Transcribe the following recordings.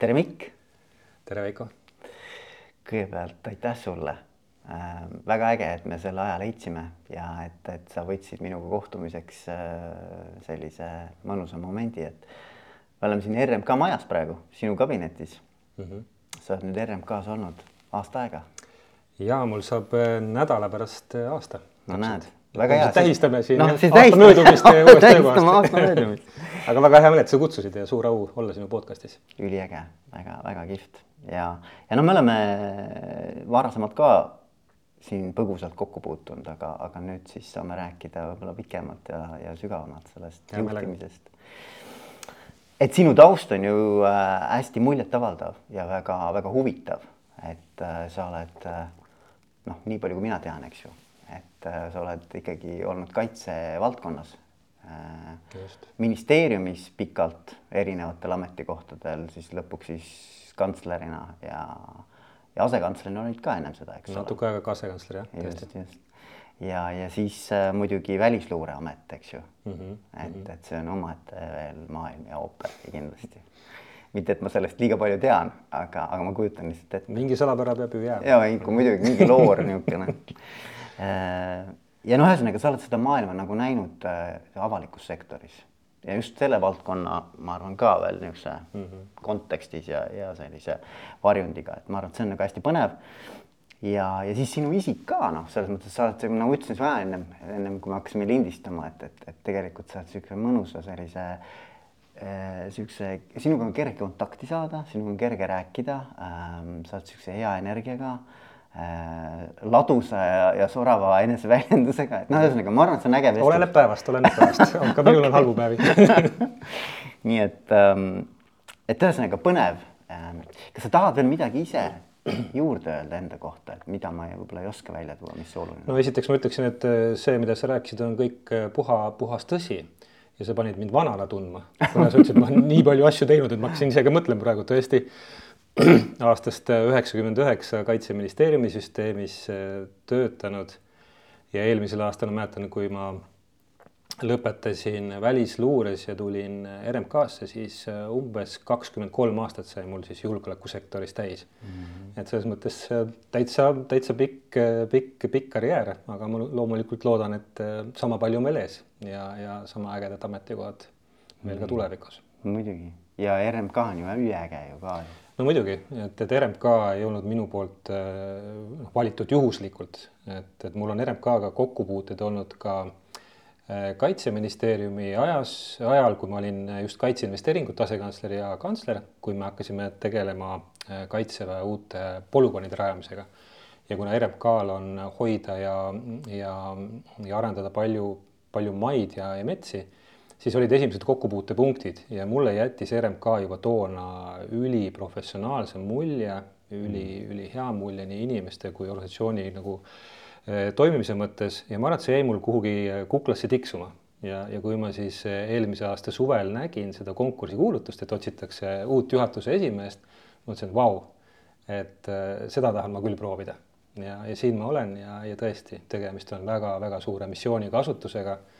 tere, Mikk. tere, Veiko. kõigepealt aitäh sulle äh,. väga äge, et me selle aja leidsime ja et, et sa võtsid minuga kohtumiseks äh, sellise mõnusa momendi, et me oleme siin RMK majas praegu, sinu kabinetis mm. -hmm. sa oled nüüd RMK-s olnud aasta aega. ja mul saab äh, nädala pärast äh, aasta. no näed väga hea. tähistame siin no, aasta möödumist uuest töökohast. aga väga hea meel, et sa kutsusid ja suur au olla sinu podcast'is. üliäge, väga-väga kihvt ja, ja no me oleme varasemalt ka siin põgusalt kokku puutunud, aga, aga nüüd siis saame rääkida võib-olla pikemalt ja, ja sügavamalt sellest ja juhtimisest. et sinu taust on ju äh, hästi muljetavaldav ja väga-väga huvitav, et äh, sa oled äh, noh, nii palju, kui mina tean, eks ju, et sa oled ikkagi olnud kaitsevaldkonnas Just. ministeeriumis pikalt erinevatel ametikohtadel, siis lõpuks siis kantslerina ja, ja asekantslerina olid ka ennem seda, eks ole. natuke aega ka asekantsler jah. just, just. ja, ja siis äh, muidugi Välisluureamet, eks ju mm. -hmm. et, et see on omaette veel maailm ja ooper kindlasti. mitte, et ma sellest liiga palju tean, aga, aga ma kujutan lihtsalt ette. mingi salapära peab ju jääma. ja muidugi mingi loor niisugune äh, ja no ühesõnaga, sa oled seda maailma nagu näinud äh, avalikus sektoris ja just selle valdkonna, ma arvan ka veel niisuguse mm -hmm. kontekstis ja, ja sellise varjundiga, et ma arvan, et see on nagu hästi põnev. ja, ja siis sinu isik ka noh, selles mõttes sa oled, nagu ütlesin sulle ennem, ennem kui me hakkasime lindistama, et, et, et tegelikult sa oled niisuguse mõnusa sellise niisuguse äh,, sinuga on kerge kontakti saada, sinuga on kerge rääkida ähm,, sa oled niisuguse hea energiaga äh, Äh, ladusa ja, ja sorava eneseväljendusega, et noh, ühesõnaga ma arvan, et see on äge oleneb päevast, oleneb päevast, ka minul on halbu päevi. Nii et, ähm, et ühesõnaga põnev. Ähm, kas sa tahad veel midagi ise juurde öelda enda kohta, et mida ma võib-olla ei oska välja tuua, mis oluline? no esiteks ma ütleksin, et äh, see, mida sa rääkisid, on kõik äh, puha, puhas tõsi. Ja sa panid mind vanana tundma, kuna sa ütlesid, et ma olen nii palju asju teinud, et ma hakkasin ise ka mõtlema praegu tõesti aastast üheksakümmend üheksa Kaitseministeeriumi süsteemis äh, töötanud ja eelmisel aastal ma mäletan, kui ma lõpetasin välisluures ja tulin RMK-sse, siis äh, umbes kakskümmend kolm aastat sai mul siis julgeolekusektoris täis mm. -hmm. et selles mõttes äh, täitsa, täitsa pikk, pikk, pikk karjäär, aga ma loomulikult loodan, et sama palju on veel ees ja, ja sama ägedad ametikohad veel ka mhm. tulevikus. muidugi ja RMK on ju üliäge ju ka no muidugi, et, et RMK ei olnud minu poolt äh, valitud juhuslikult, et, et mul on RMK-ga kokkupuuted olnud ka äh, kaitseministeeriumi ajas, ajal, kui ma olin just kaitseinvesteeringute asekantsler ja kantsler, kui me hakkasime tegelema äh, kaitseväe uute polügoonide rajamisega. ja kuna RMK-l on hoida ja, ja, ja arendada palju, palju maid ja, ja metsi siis olid esimesed kokkupuutepunktid ja mulle jättis RMK juba toona üliprofessionaalse mulje, üli, mm. ülihea mulje nii inimeste kui organisatsiooni nagu eh, toimimise mõttes ja ma arvan, et see jäi mul kuhugi kuklasse tiksuma ja, ja kui ma siis eh, eelmise aasta suvel nägin seda konkursikuulutust, et otsitakse uut juhatuse esimeest, mõtlesin, et vau, et eh, seda tahan ma küll proovida ja, ja siin ma olen ja, ja tõesti, tegemist on väga-väga suure missiooniga asutusega mm.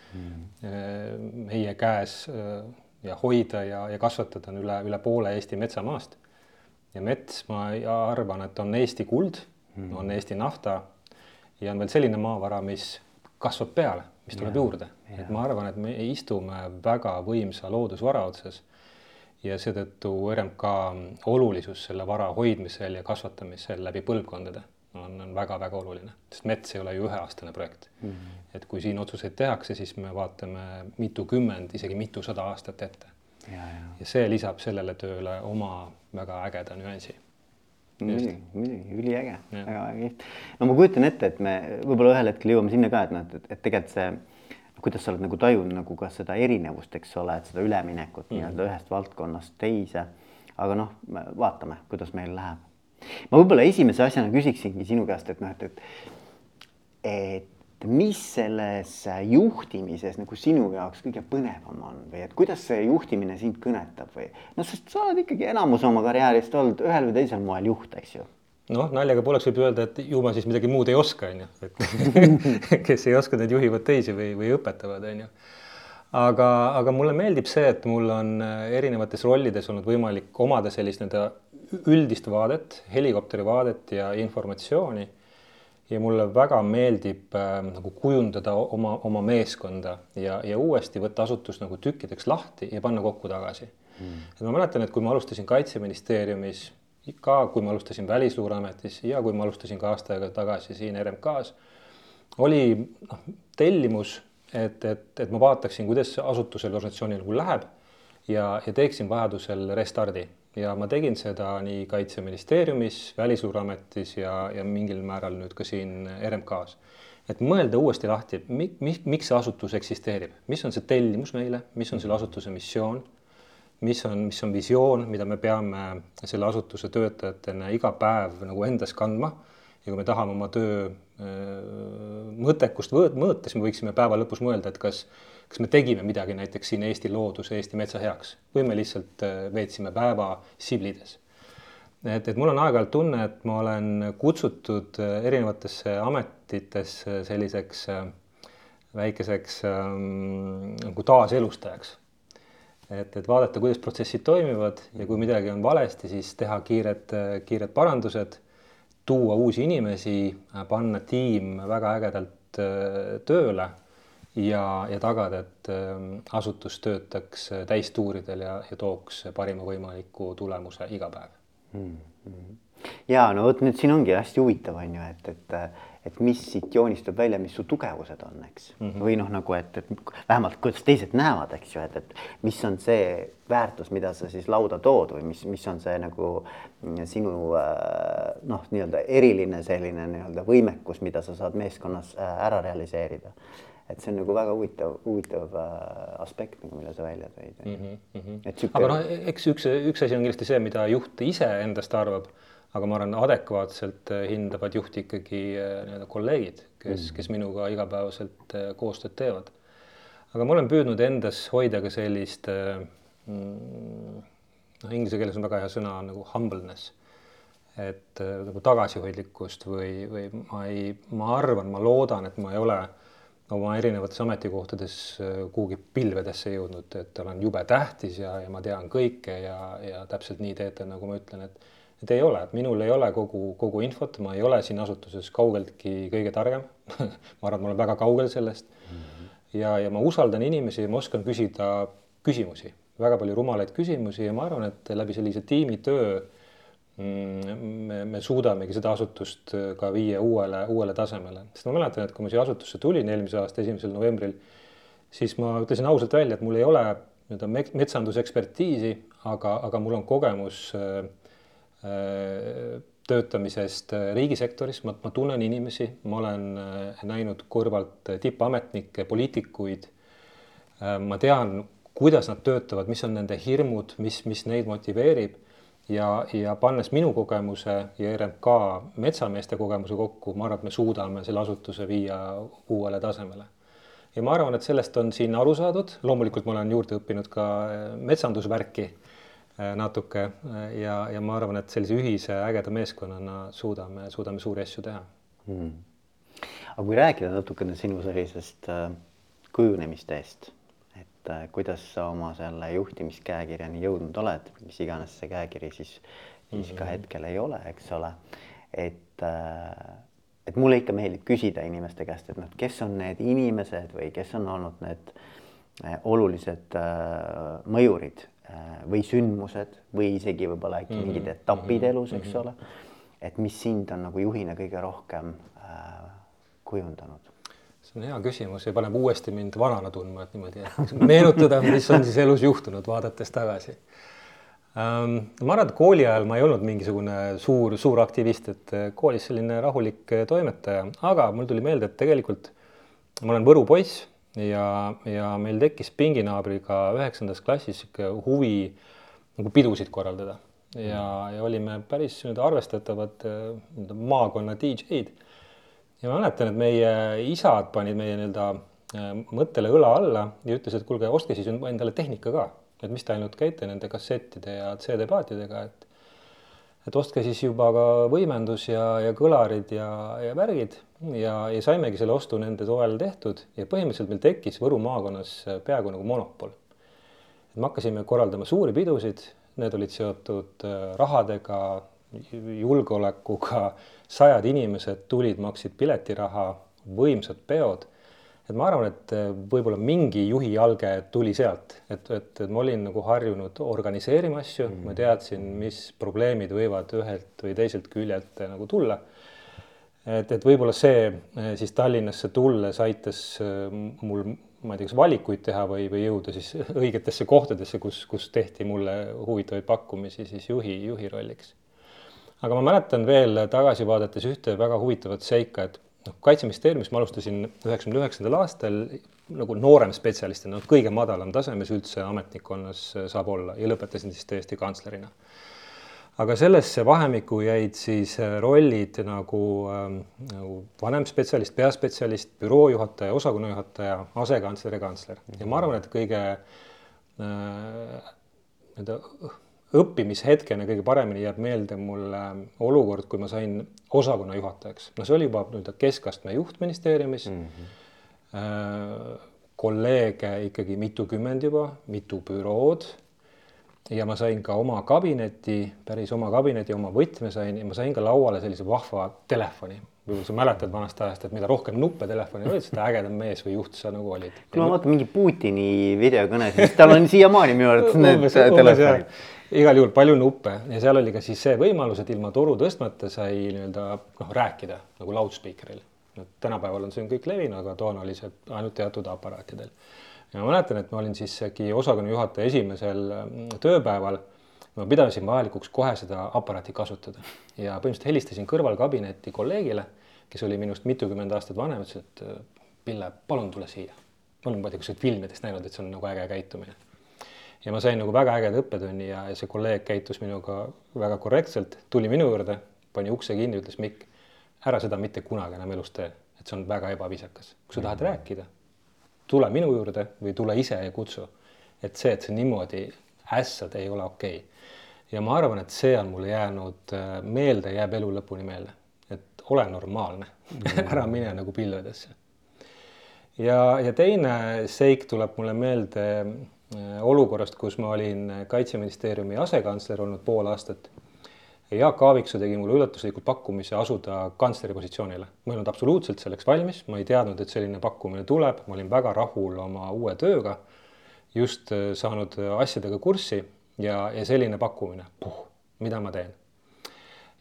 Meie käes äh, ja hoida ja, ja kasvatada on üle, üle poole Eesti metsamaast. ja mets, ma arvan, et on Eesti kuld mm., on Eesti nafta ja on veel selline maavara, mis kasvab peale, mis tuleb ja, juurde, et ma arvan, et me istume väga võimsa loodusvara otsas ja seetõttu RMK olulisus selle vara hoidmisel ja kasvatamisel läbi põlvkondade on, on väga-väga oluline, sest mets ei ole ju üheaastane projekt mm. -hmm. et kui siin otsuseid tehakse, siis me vaatame mitukümmend, isegi mitusada aastat ette. Ja, ja. see lisab sellele tööle oma väga ägeda nüansi. muidugi, muidugi, üliäge, väga kihvt. no ma kujutan ette, et me võib-olla ühel hetkel jõuame sinna ka, et noh, et, et tegelikult see kuidas sa oled nagu tajunud nagu ka seda erinevust, eks ole, et seda üleminekut mm -hmm. nii-öelda ühest valdkonnast teise. aga noh, vaatame, kuidas meil läheb ma võib-olla esimese asjana küsiksingi sinu käest, et noh, et, et, et mis selles juhtimises nagu sinu jaoks kõige põnevam on või et kuidas see juhtimine sind kõnetab või noh, sest sa oled ikkagi enamus oma karjäärist olnud ühel või teisel moel juht, eks ju noh, naljaga pooleks võib öelda, et ju ma siis midagi muud ei oska, on ju, et kes ei oska, need juhivad teisi või, või õpetavad, on ju. Aga, aga mulle meeldib see, et mul on erinevates rollides olnud võimalik omada sellist nii-öelda üldist vaadet, helikopteri vaadet ja informatsiooni. Ja mulle väga meeldib äh, nagu kujundada oma, oma meeskonda ja, ja uuesti võtta asutus nagu tükkideks lahti ja panna kokku tagasi. Mm.. et ma mäletan, et kui ma alustasin Kaitseministeeriumis, ka kui ma alustasin Välisluureametis ja kui ma alustasin ka aasta aega tagasi siin RMK-s, oli noh, tellimus, et, et, et ma vaataksin, kuidas asutusel, organisatsioonil nagu läheb ja, ja teeksin vajadusel restardi. Ja ma tegin seda nii Kaitseministeeriumis, Välisluureametis ja, ja mingil määral nüüd ka siin RMK-s. et mõelda uuesti lahti, mi-, mi-, miks see asutus eksisteerib, mis on see tellimus meile, mis on selle asutuse missioon, mis on, mis on visioon, mida me peame selle asutuse töötajatena iga päev nagu endas kandma? Ja kui me tahame oma töö öö, mõttekust mõõta, siis me võiksime päeva lõpus mõelda, et kas kas me tegime midagi näiteks siin Eesti looduse, Eesti metsa heaks või me lihtsalt äh, veetsime päeva siblides. et, et mul on aeg-ajalt tunne, et ma olen kutsutud äh, erinevatesse ametitesse selliseks äh, väikeseks ähm, nagu taaselustajaks. et, et vaadata, kuidas protsessid toimivad ja kui midagi on valesti, siis teha kiired, kiired parandused, tuua uusi inimesi, panna tiim väga ägedalt tööle ja, ja tagada, et ähm, asutus töötaks äh, täistuuridel ja, ja tooks parima võimaliku tulemuse iga päev mm. -hmm. ja no vot nüüd siin ongi hästi huvitav, on ju, et, et, et mis siit joonistub välja, mis su tugevused on, eks mm. -hmm. või noh, nagu et, et vähemalt kuidas teised näevad, eks ju, et, et mis on see väärtus, mida sa siis lauda tood või mis, mis on see nagu sinu äh, noh, nii-öelda eriline selline nii-öelda võimekus, mida sa saad meeskonnas äh, ära realiseerida et see on nagu väga huvitav, huvitav äh, aspekt nagu, mille sa välja tõid mm. -hmm. et süke... aga noh, eks üks, üks asi on kindlasti see, mida juht ise endast arvab, aga ma arvan, adekvaatselt äh, hindavad juhti ikkagi äh, nii-öelda kolleegid, kes mm, kes minuga igapäevaselt koostööd teevad. aga ma olen püüdnud endas hoida ka sellist mm, noh, inglise keeles on väga hea sõna nagu humbleness et nagu tagasihoidlikkust või, või ma ei, ma arvan, ma loodan, et ma ei ole oma erinevates ametikohtades äh, kuhugi pilvedesse jõudnud, et olen jube tähtis ja, ja ma tean kõike ja, ja täpselt nii teete, nagu ma ütlen, et et ei ole, et minul ei ole kogu, kogu infot, ma ei ole siin asutuses kaugeltki kõige targem ma arvan, et ma olen väga kaugel sellest mm. -hmm. ja, ja ma usaldan inimesi, ma oskan küsida küsimusi, väga palju rumalaid küsimusi ja ma arvan, et läbi sellise tiimitöö Mm, me, me suudamegi seda asutust ka viia uuele, uuele tasemele, sest ma mäletan, et kui ma siia asutusse tulin eelmise aasta esimesel novembril, siis ma ütlesin ausalt välja, et mul ei ole nii-öelda metsandusekspertiisi, aga, aga mul on kogemus äh, töötamisest äh, riigisektoris, ma, ma tunnen inimesi, ma olen äh, näinud kõrvalt tippametnikke, poliitikuid äh,. ma tean, kuidas nad töötavad, mis on nende hirmud, mis, mis neid motiveerib ja, ja pannes minu kogemuse ja RMK metsameeste kogemuse kokku, ma arvan, et me suudame selle asutuse viia uuele tasemele. ja ma arvan, et sellest on siin aru saadud, loomulikult ma olen juurde õppinud ka metsandusvärki natuke eh, ja, ja ma arvan, et sellise ühise ägeda meeskonnana suudame, suudame suuri asju teha hmm.. aga kui rääkida natukene sinu sellisest kujunemist-eest et äh, kuidas sa oma selle juhtimiskäekirjani jõudnud oled, mis iganes see käekiri siis, siis mm -hmm. ka mhm. hetkel ei ole, eks ole. et, äh, et mulle ikka meeldib küsida inimeste käest, et noh, kes on need inimesed või kes on olnud need äh, olulised mõjurid või sündmused või isegi võib-olla äkki mm -hmm. mingid etapid mhm. elus, eks mm -hmm. ole. et mis sind on nagu juhina kõige rohkem kujundanud see on hea küsimus ja paneb uuesti mind vanana tundma, et niimoodi meenutada, mis on siis elus juhtunud, vaadates tagasi ähm,. ma arvan, et kooli ajal ma ei olnud mingisugune suur, suur aktivist, et äh, koolis selline rahulik äh, toimetaja, aga mul tuli meelde, et tegelikult ma olen Võru poiss ja, ja meil tekkis pinginaabriga üheksandas klassis sihuke huvi nagu pidusid korraldada. Ja, ja olime päris nii-öelda arvestatavad äh, nii-öelda maakonna DJ-d. Ja ma mäletan, et meie isad panid meie nii-öelda äh, mõttele õla alla ja ütles, et kuulge, ostke siis endale tehnika ka, et mis te ainult käite nende kassettide ja CD-paatidega, et et ostke siis juba ka võimendus ja, ja kõlarid ja, ja värgid. Ja, ja saimegi selle ostu nende toel tehtud ja põhimõtteliselt meil tekkis Võru maakonnas peaaegu nagu monopol. me hakkasime korraldama suuri pidusid, need olid seotud äh, rahadega, julgeolekuga, sajad inimesed tulid, maksid piletiraha, võimsad peod et ma arvan, et äh, võib-olla mingi juhi alge tuli sealt, et, et, et ma olin nagu harjunud organiseerima asju mm, -hmm. ma teadsin, mis probleemid võivad ühelt või teiselt küljelt äh, nagu tulla. et, et võib-olla see äh, siis Tallinnasse tulles aitas mul, ma ei tea, kas valikuid teha või, või jõuda siis õigetesse kohtadesse, kus, kus tehti mulle huvitavaid pakkumisi siis juhi, juhi rolliks. aga ma mäletan veel tagasi vaadates ühte väga huvitavat seika, et noh, kaitseministeeriumis ma alustasin üheksakümne üheksandal aastal nagu noorem spetsialistina, noh, kõige madalam tasemes üldse ametnikkonnas saab olla ja lõpetasin siis tõesti kantslerina. aga sellesse vahemikku jäid siis äh, rollid nagu ähm,, nagu vanemspetsialist, peaspetsialist, büroo juhataja, osakonna juhataja, asekantsler ja kantsler ja ma arvan, et kõige äh, nii-öelda äh, õppimishetkena kõige paremini jääb meelde mulle olukord, kui ma sain osakonna juhatajaks. no see oli juba nii-öelda keskastme juht ministeeriumis mm. -hmm. kolleege ikkagi mitukümmend juba, mitu bürood. ja ma sain ka oma kabineti, päris oma kabineti, oma võtme sain ja ma sain ka lauale sellise vahva telefoni võib-olla sa mäletad vanast ajast, et mida rohkem nuppe telefonil olid, seda ägedam mees või juht sa nagu olid. kui ma vaatan mingi Putini videokõne, siis tal on siiamaani minu arvates need telefonid igal juhul palju nuppe ja seal oli ka siis see võimalus, et ilma toru tõstmata sai nii-öelda noh, rääkida nagu loudspeaker'il. tänapäeval on see on kõik levinud, aga toona oli see ainult teatud aparaatidel. ja ma mäletan, et ma olin siis äkki osakonna juhataja esimesel mm, tööpäeval. Ma pidasin vajalikuks kohe seda aparaati kasutada ja põhimõtteliselt helistasin kõrvalkabinetti kolleegile, kes oli minust mitukümmend aastat vanem, ütles, et Pille, palun tule siia. ma olen, tea, kuskilt filmidest näinud, et see on nagu äge käitumine ja ma sain nagu väga ägeda õppetunni ja, ja see kolleeg käitus minuga väga korrektselt, tuli minu juurde, pani ukse kinni, ütles Mikk, ära seda mitte kunagi enam elus tee, et see on väga ebaviisakas. kui sa tahad mm rääkida, tule minu juurde või tule ise ja kutsu. et see, et sa niimoodi ässad, ei ole okei okay. Ja ma arvan, et see on mulle jäänud äh, meelde, jääb elu lõpuni meelde, et ole normaalne mm, ära mine nagu pilvedesse. ja, ja teine seik tuleb mulle meelde Äh, olukorrast, kus ma olin Kaitseministeeriumi asekantsler olnud pool aastat. Jaak Aaviksoo tegi mulle üllatuslikult pakkumise asuda kantsleri positsioonile. ma ei olnud absoluutselt selleks valmis, ma ei teadnud, et selline pakkumine tuleb, ma olin väga rahul oma uue tööga, just äh, saanud asjadega kurssi ja, ja selline pakkumine, mida ma teen.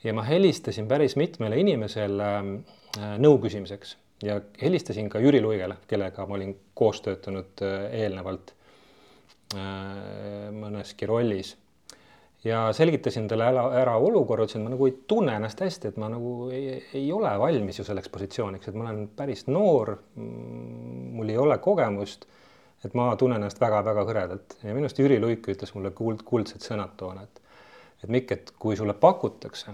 ja ma helistasin päris mitmele inimesele äh, nõu küsimiseks ja helistasin ka Jüri Luigele, kellega ma olin koos töötanud eelnevalt Äh, mõneski rollis. ja selgitasin talle ära, ära olukorra, ütlesin, ma nagu ei tunne ennast hästi, et ma nagu ei, ei ole valmis ju selleks positsiooniks, et ma olen päris noor. mul ei ole kogemust. Et ma tunnen ennast väga-väga hõredalt ja minu arust Jüri Luik ütles mulle kuld, kuldsed sõnad toona, et et Mikk, et kui sulle pakutakse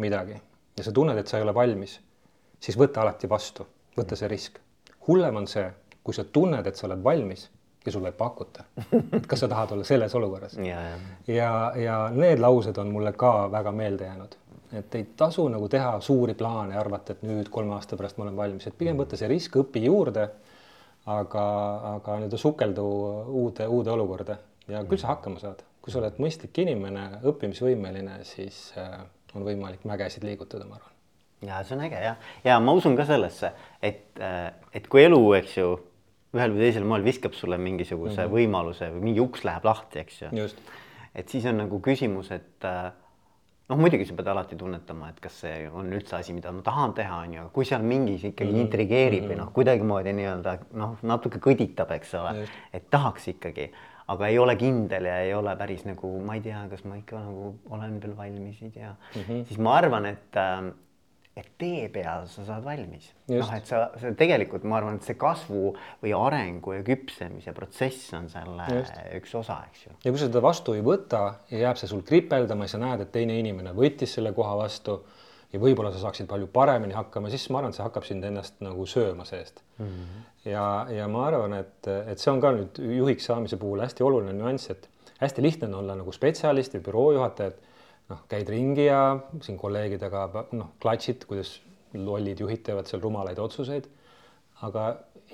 midagi ja sa tunned, et sa ei ole valmis, siis võta alati vastu, võta see risk. hullem on see, kui sa tunned, et sa oled valmis ja sulle ei pakuta. kas sa tahad olla selles olukorras? ja, ja, ja, need laused on mulle ka väga meelde jäänud, et ei tasu nagu teha suuri plaane ja arvata, et nüüd kolme aasta pärast ma olen valmis, et pigem võtta see risk, õpi juurde. Aga, aga nii-öelda sukeldu uude, uude olukorda ja küll sa hakkama saad, kui sa oled mõistlik inimene, õppimisvõimeline, siis äh, on võimalik mägesid liigutada, ma arvan. ja see on äge jah, ja ma usun ka sellesse, et, äh, et kui elu, eks ju ühel või teisel moel viskab sulle mingisuguse mm -hmm. võimaluse või mingi uks läheb lahti, eks ju. et siis on nagu küsimus, et äh, noh, muidugi sa pead alati tunnetama, et kas see on üldse asi, mida ma tahan teha, on ju, aga kui seal mingis ikkagi mm -hmm. intrigeerib või mm -hmm. noh, kuidagimoodi nii-öelda noh, natuke kõditab, eks ole, et tahaks ikkagi, aga ei ole kindel ja ei ole päris nagu, ma ei tea, kas ma ikka nagu olen veel valmis, ei tea mm, -hmm. siis ma arvan, et äh, et tee peal sa saad valmis. noh, et sa, sa tegelikult ma arvan, et see kasvu või arengu ja küpsemise protsess on selle Just. üks osa, eks ju. ja kui sa seda vastu ei võta ja jääb see sul kripeldama ja sa näed, et teine inimene võttis selle koha vastu ja võib-olla sa saaksid palju paremini hakkama, siis ma arvan, et see hakkab sind ennast nagu sööma seest mm. -hmm. ja, ja ma arvan, et, et see on ka nüüd juhiks saamise puhul hästi oluline nüanss, et hästi lihtne on olla nagu spetsialist või büroo juhataja, et noh, käid ringi ja siin kolleegidega noh, klatšid, kuidas lollid juhid teevad seal rumalaid otsuseid. aga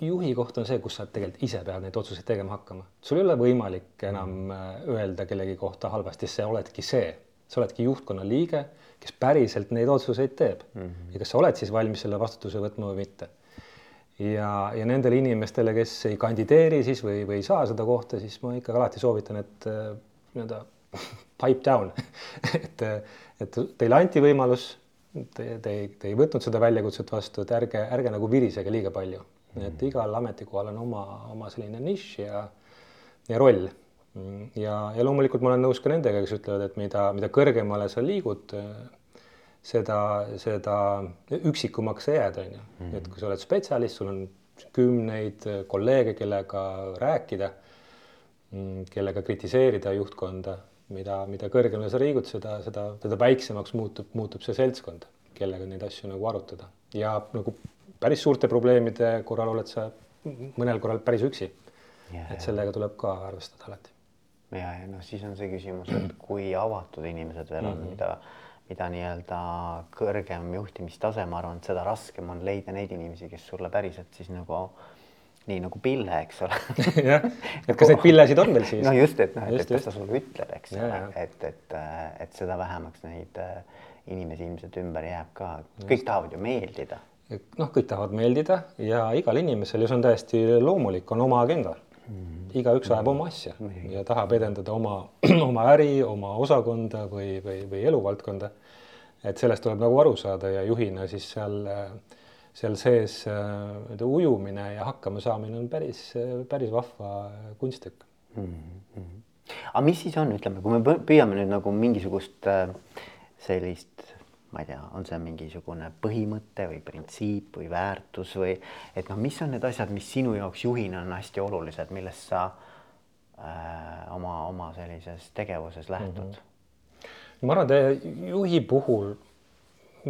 juhi koht on see, kus sa tegelikult ise pead neid otsuseid tegema hakkama. sul ei ole võimalik enam äh, öelda kellegi kohta halvasti, sa oledki see, sa oledki juhtkonna liige, kes päriselt neid otsuseid teeb mm. -hmm. ja kas sa oled siis valmis selle vastutuse võtma või mitte. ja, ja nendele inimestele, kes ei kandideeri siis või, või ei saa seda kohta, siis ma ikkagi alati soovitan, et äh, nii-öelda pipe down et, et teile anti võimalus te, te ei, te ei võtnud seda väljakutset vastu, et ärge, ärge nagu virisege liiga palju mm.. et igal ametikohal on oma, oma selline nišš ja, ja roll. ja, ja loomulikult ma olen nõus ka nendega, kes ütlevad, et mida, mida kõrgemale sa liigud, seda, seda üksikumaks sa jääd, on ju. Mm. et kui sa oled spetsialist, sul on kümneid kolleege, kellega rääkida, kellega kritiseerida juhtkonda mida, mida kõrgemale sa liigud, seda, seda, seda väiksemaks muutub, muutub see seltskond, kellega neid asju nagu arutada ja nagu päris suurte probleemide korral oled sa mõnel korral päris üksi. et sellega tuleb ka arvestada alati. ja, ja noh, siis on see küsimus, et kui avatud inimesed veel on mm, -hmm. mida, mida nii-öelda kõrgem juhtimistase, ma arvan, et seda raskem on leida neid inimesi, kes sulle päriselt siis nagu nii nagu pille, eks ole jah, et kas neid pillesid on veel siis? no just, et noh, et, et kes ta sulle ütleb, eks ole, et, et, et seda vähemaks neid äh, inimesi ilmselt ümber jääb ka, kõik tahavad ju meeldida. noh, kõik tahavad meeldida ja igal inimesel ja see on täiesti loomulik, on oma agenda mm. -hmm. igaüks ajab oma asja mm -hmm. ja tahab edendada oma, oma äri, oma osakonda või, või, või eluvaldkonda. et sellest tuleb nagu aru saada ja juhina siis seal äh, seal sees äh, ujumine ja hakkamasaamine on päris, päris vahva kunsttükk mm. -hmm. aga mis siis on, ütleme, kui me püüame nüüd nagu mingisugust äh, sellist, ma ei tea, on see mingisugune põhimõte või printsiip või väärtus või et noh, mis on need asjad, mis sinu jaoks juhina on hästi olulised, millest sa äh, oma, oma sellises tegevuses lähtud mm? -hmm. ma arvan, et juhi puhul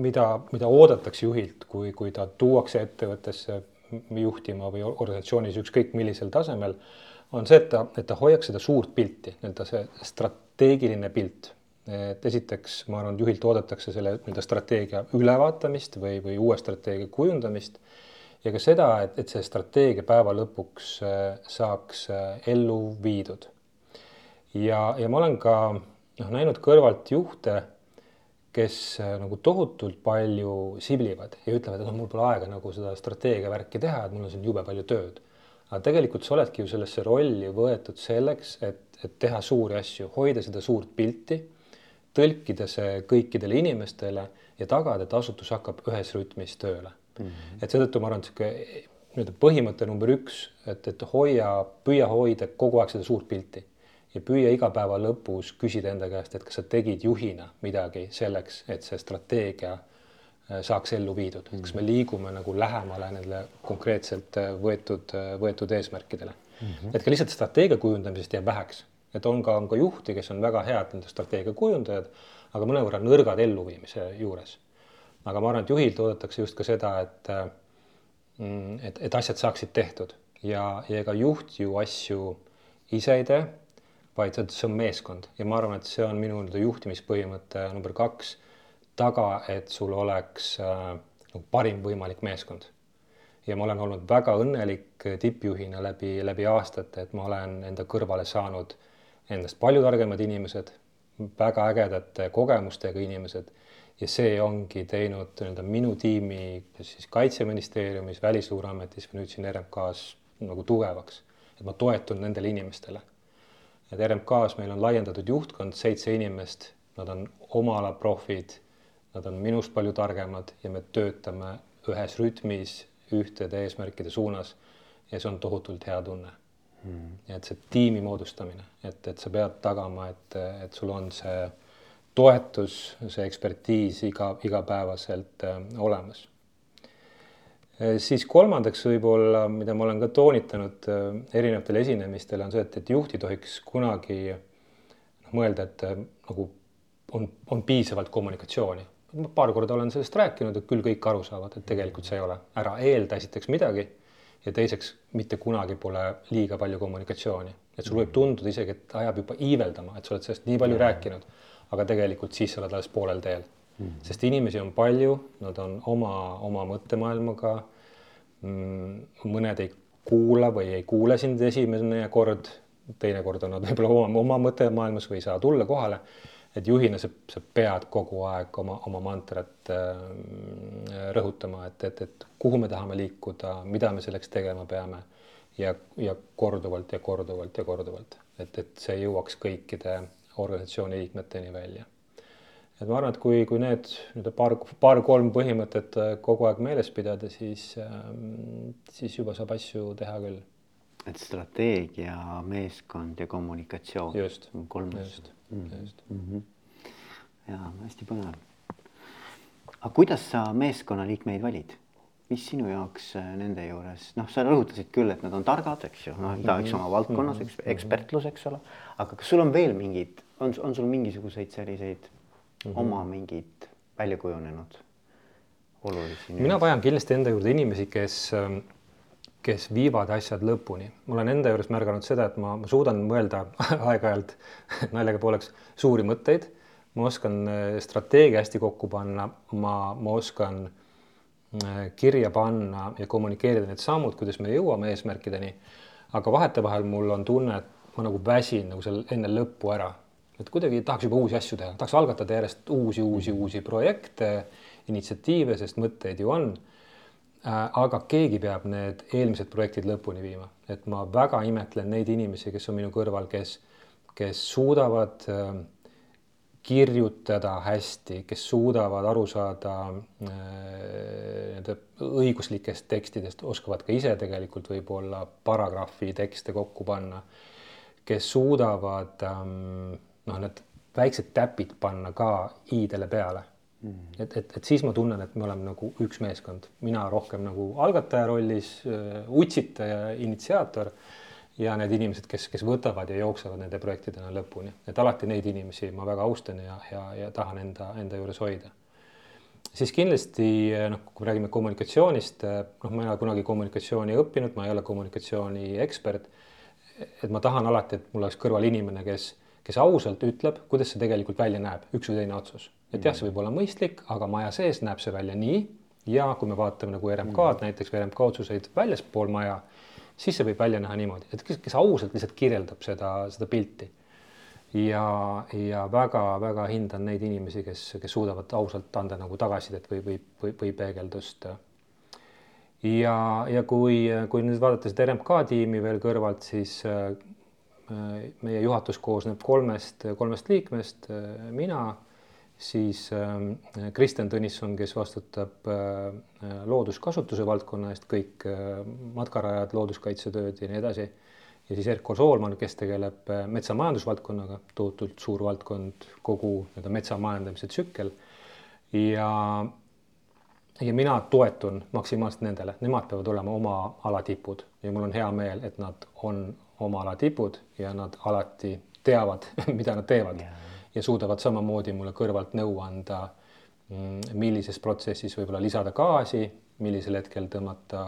mida, mida oodatakse juhilt, kui, kui ta tuuakse ettevõttesse juhtima või organisatsioonis ükskõik millisel tasemel, on see, et ta, et ta hoiaks seda suurt pilti, nii-öelda see strateegiline pilt. et esiteks, ma arvan, juhilt oodatakse selle nii-öelda strateegia ülevaatamist või, või uue strateegia kujundamist ja ka seda, et, et see strateegia päeva lõpuks äh, saaks äh, ellu viidud. ja, ja ma olen ka noh, näinud kõrvalt juhte kes äh, nagu tohutult palju siblivad ja ütlevad, et noh, mul pole aega nagu seda strateegia värki teha, et mul on siin jube palju tööd. aga tegelikult sa oledki ju sellesse rolli võetud selleks, et, et teha suuri asju, hoida seda suurt pilti, tõlkida see kõikidele inimestele ja tagada, et asutus hakkab ühes rütmis tööle mm. -hmm. et seetõttu ma arvan, et niisugune nii-öelda põhimõte number üks, et, et hoia, püüa hoida kogu aeg seda suurt pilti ja püüa iga päeva lõpus küsida enda käest, et kas sa tegid juhina midagi selleks, et see strateegia äh, saaks ellu viidud, et kas me liigume nagu lähemale nendele konkreetselt äh, võetud, äh, võetud eesmärkidele mm. -hmm. et ka lihtsalt strateegia kujundamisest jääb väheks, et on ka, on ka juhti, kes on väga head nende strateegia kujundajad, aga mõnevõrra nõrgad elluviimise juures. aga ma arvan, et juhilt oodatakse just ka seda, et mm, et, et asjad saaksid tehtud ja, ja ega juht ju asju ise ei tee vaid see on meeskond. Ja ma arvan, et see on minu nii-öelda juhtimispõhimõte number kaks, taga, et sul oleks äh, nagu parim võimalik meeskond. ja ma olen olnud väga õnnelik tippjuhina läbi, läbi aastate, et ma olen enda kõrvale saanud endast palju targemad inimesed, väga ägedate kogemustega inimesed. Ja see ongi teinud nii-öelda minu tiimi siis Kaitseministeeriumis, Välisluureametis või nüüd siin RMK-s nagu tugevaks, et ma toetun nendele inimestele et RMK-s meil on laiendatud juhtkond, seitse inimest, nad on oma ala profid, nad on minust palju targemad ja me töötame ühes rütmis ühtede eesmärkide suunas. Ja see on tohutult hea tunne. Mm.. et see tiimi moodustamine, et, et sa pead tagama, et, et sul on see toetus, see ekspertiis iga, igapäevaselt äh, olemas siis kolmandaks võib-olla, mida ma olen ka toonitanud äh, erinevatel esinemistel, on see, et, et juht ei tohiks kunagi noh, mõelda, et äh, nagu on, on piisavalt kommunikatsiooni. ma paar korda olen sellest rääkinud, et küll kõik aru saavad, et tegelikult see ei ole. ära eelda esiteks midagi ja teiseks mitte kunagi pole liiga palju kommunikatsiooni, et sul võib tunduda isegi, et ajab juba iiveldama, et sa oled sellest nii palju rääkinud. aga tegelikult siis sa oled alles poolel teel mm. -hmm. sest inimesi on palju, nad on oma, oma mõttemaailmaga mm,. mõned ei kuula või ei kuule sind esimene kord, teinekord on nad võib-olla oma, oma mõttemaailmas või ei saa tulla kohale et juhina sa, sa pead kogu aeg oma, oma mantrat äh, rõhutama, et, et, et kuhu me tahame liikuda, mida me selleks tegema peame ja, ja korduvalt ja korduvalt ja korduvalt, et, et see jõuaks kõikide organisatsiooni liikmeteni välja. Et ma arvan, et kui, kui need nii-öelda paar, paar-kolm põhimõtet äh, kogu aeg meeles pidada, siis äh,, siis juba saab asju teha küll. et strateegia, meeskond ja kommunikatsioon. just, just just mm. -hmm. ja hästi põnev. aga kuidas sa meeskonnaliikmeid valid? mis sinu jaoks äh, nende juures, noh, sa rõhutasid küll, et nad on targad, eks ju, noh, igaüks oma valdkonnas, eks, mhm. ekspertlus, eks ole. aga kas sul on veel mingid, on, on sul mingisuguseid selliseid mm -hmm. oma mingid välja kujunenud olulisi? mina vajan kindlasti enda juurde inimesi, kes ähm, kes viivad asjad lõpuni. ma olen enda juures märganud seda, et ma, ma suudan mõelda aeg-ajalt naljaga pooleks suuri mõtteid, ma oskan äh, strateegia hästi kokku panna, ma, ma oskan äh, kirja panna ja kommunikeerida need sammud, kuidas me jõuame eesmärkideni. aga vahetevahel mul on tunne, et ma nagu väsin nagu seal enne lõppu ära, et kuidagi tahaks juba uusi asju teha, tahaks algatada järjest uusi, uusi, uusi projekte, initsiatiive, sest mõtteid ju on. Äh, aga keegi peab need eelmised projektid lõpuni viima, et ma väga imetlen neid inimesi, kes on minu kõrval, kes, kes suudavad äh, kirjutada hästi, kes suudavad aru saada äh, nende õiguslikest tekstidest, oskavad ka ise tegelikult võib-olla paragrahvi tekste kokku panna, kes suudavad ähm, noh, need väiksed täpid panna ka i-dele peale Mm. et, et, et siis ma tunnen, et me oleme nagu üks meeskond, mina rohkem nagu algataja rollis, utsitaja, initsiaator ja need inimesed, kes, kes võtavad ja jooksevad nende projektidena lõpuni, et alati neid inimesi ma väga austan ja, ja, ja tahan enda, enda juures hoida. siis kindlasti noh, kui me räägime kommunikatsioonist, noh, ma ei ole kunagi kommunikatsiooni õppinud, ma ei ole kommunikatsiooni ekspert. et ma tahan alati, et mul oleks kõrval inimene, kes, kes ausalt ütleb, kuidas see tegelikult välja näeb, üks või teine otsus et jah, see võib olla mõistlik, aga maja sees näeb see välja nii ja kui me vaatame nagu RMK-d näiteks või RMK otsuseid väljaspool maja, siis see võib välja näha niimoodi, et kes, kes ausalt lihtsalt kirjeldab seda, seda pilti. ja, ja väga-väga hindan neid inimesi, kes, kes suudavad ausalt anda nagu tagasisidet või, või, või, või peegeldust. ja, ja kui, kui nüüd vaadata seda RMK tiimi veel kõrvalt, siis meie juhatus koosneb kolmest, kolmest liikmest, mina siis ähm, Kristjan Tõnisson, kes vastutab äh, looduskasutuse valdkonna eest, kõik äh, matkarajad, looduskaitsetööd ja nii edasi. ja siis Erko Soolman, kes tegeleb äh, metsamajandusvaldkonnaga, tohutult suur valdkond, kogu nii-öelda metsa majandamise tsükkel. ja, ja mina toetun maksimaalselt nendele, nemad peavad olema oma ala tipud ja mul on hea meel, et nad on oma ala tipud ja nad alati teavad, mida nad teevad. Yeah ja suudavad samamoodi mulle kõrvalt nõu anda, mm, millises protsessis võib-olla lisada gaasi, millisel hetkel tõmmata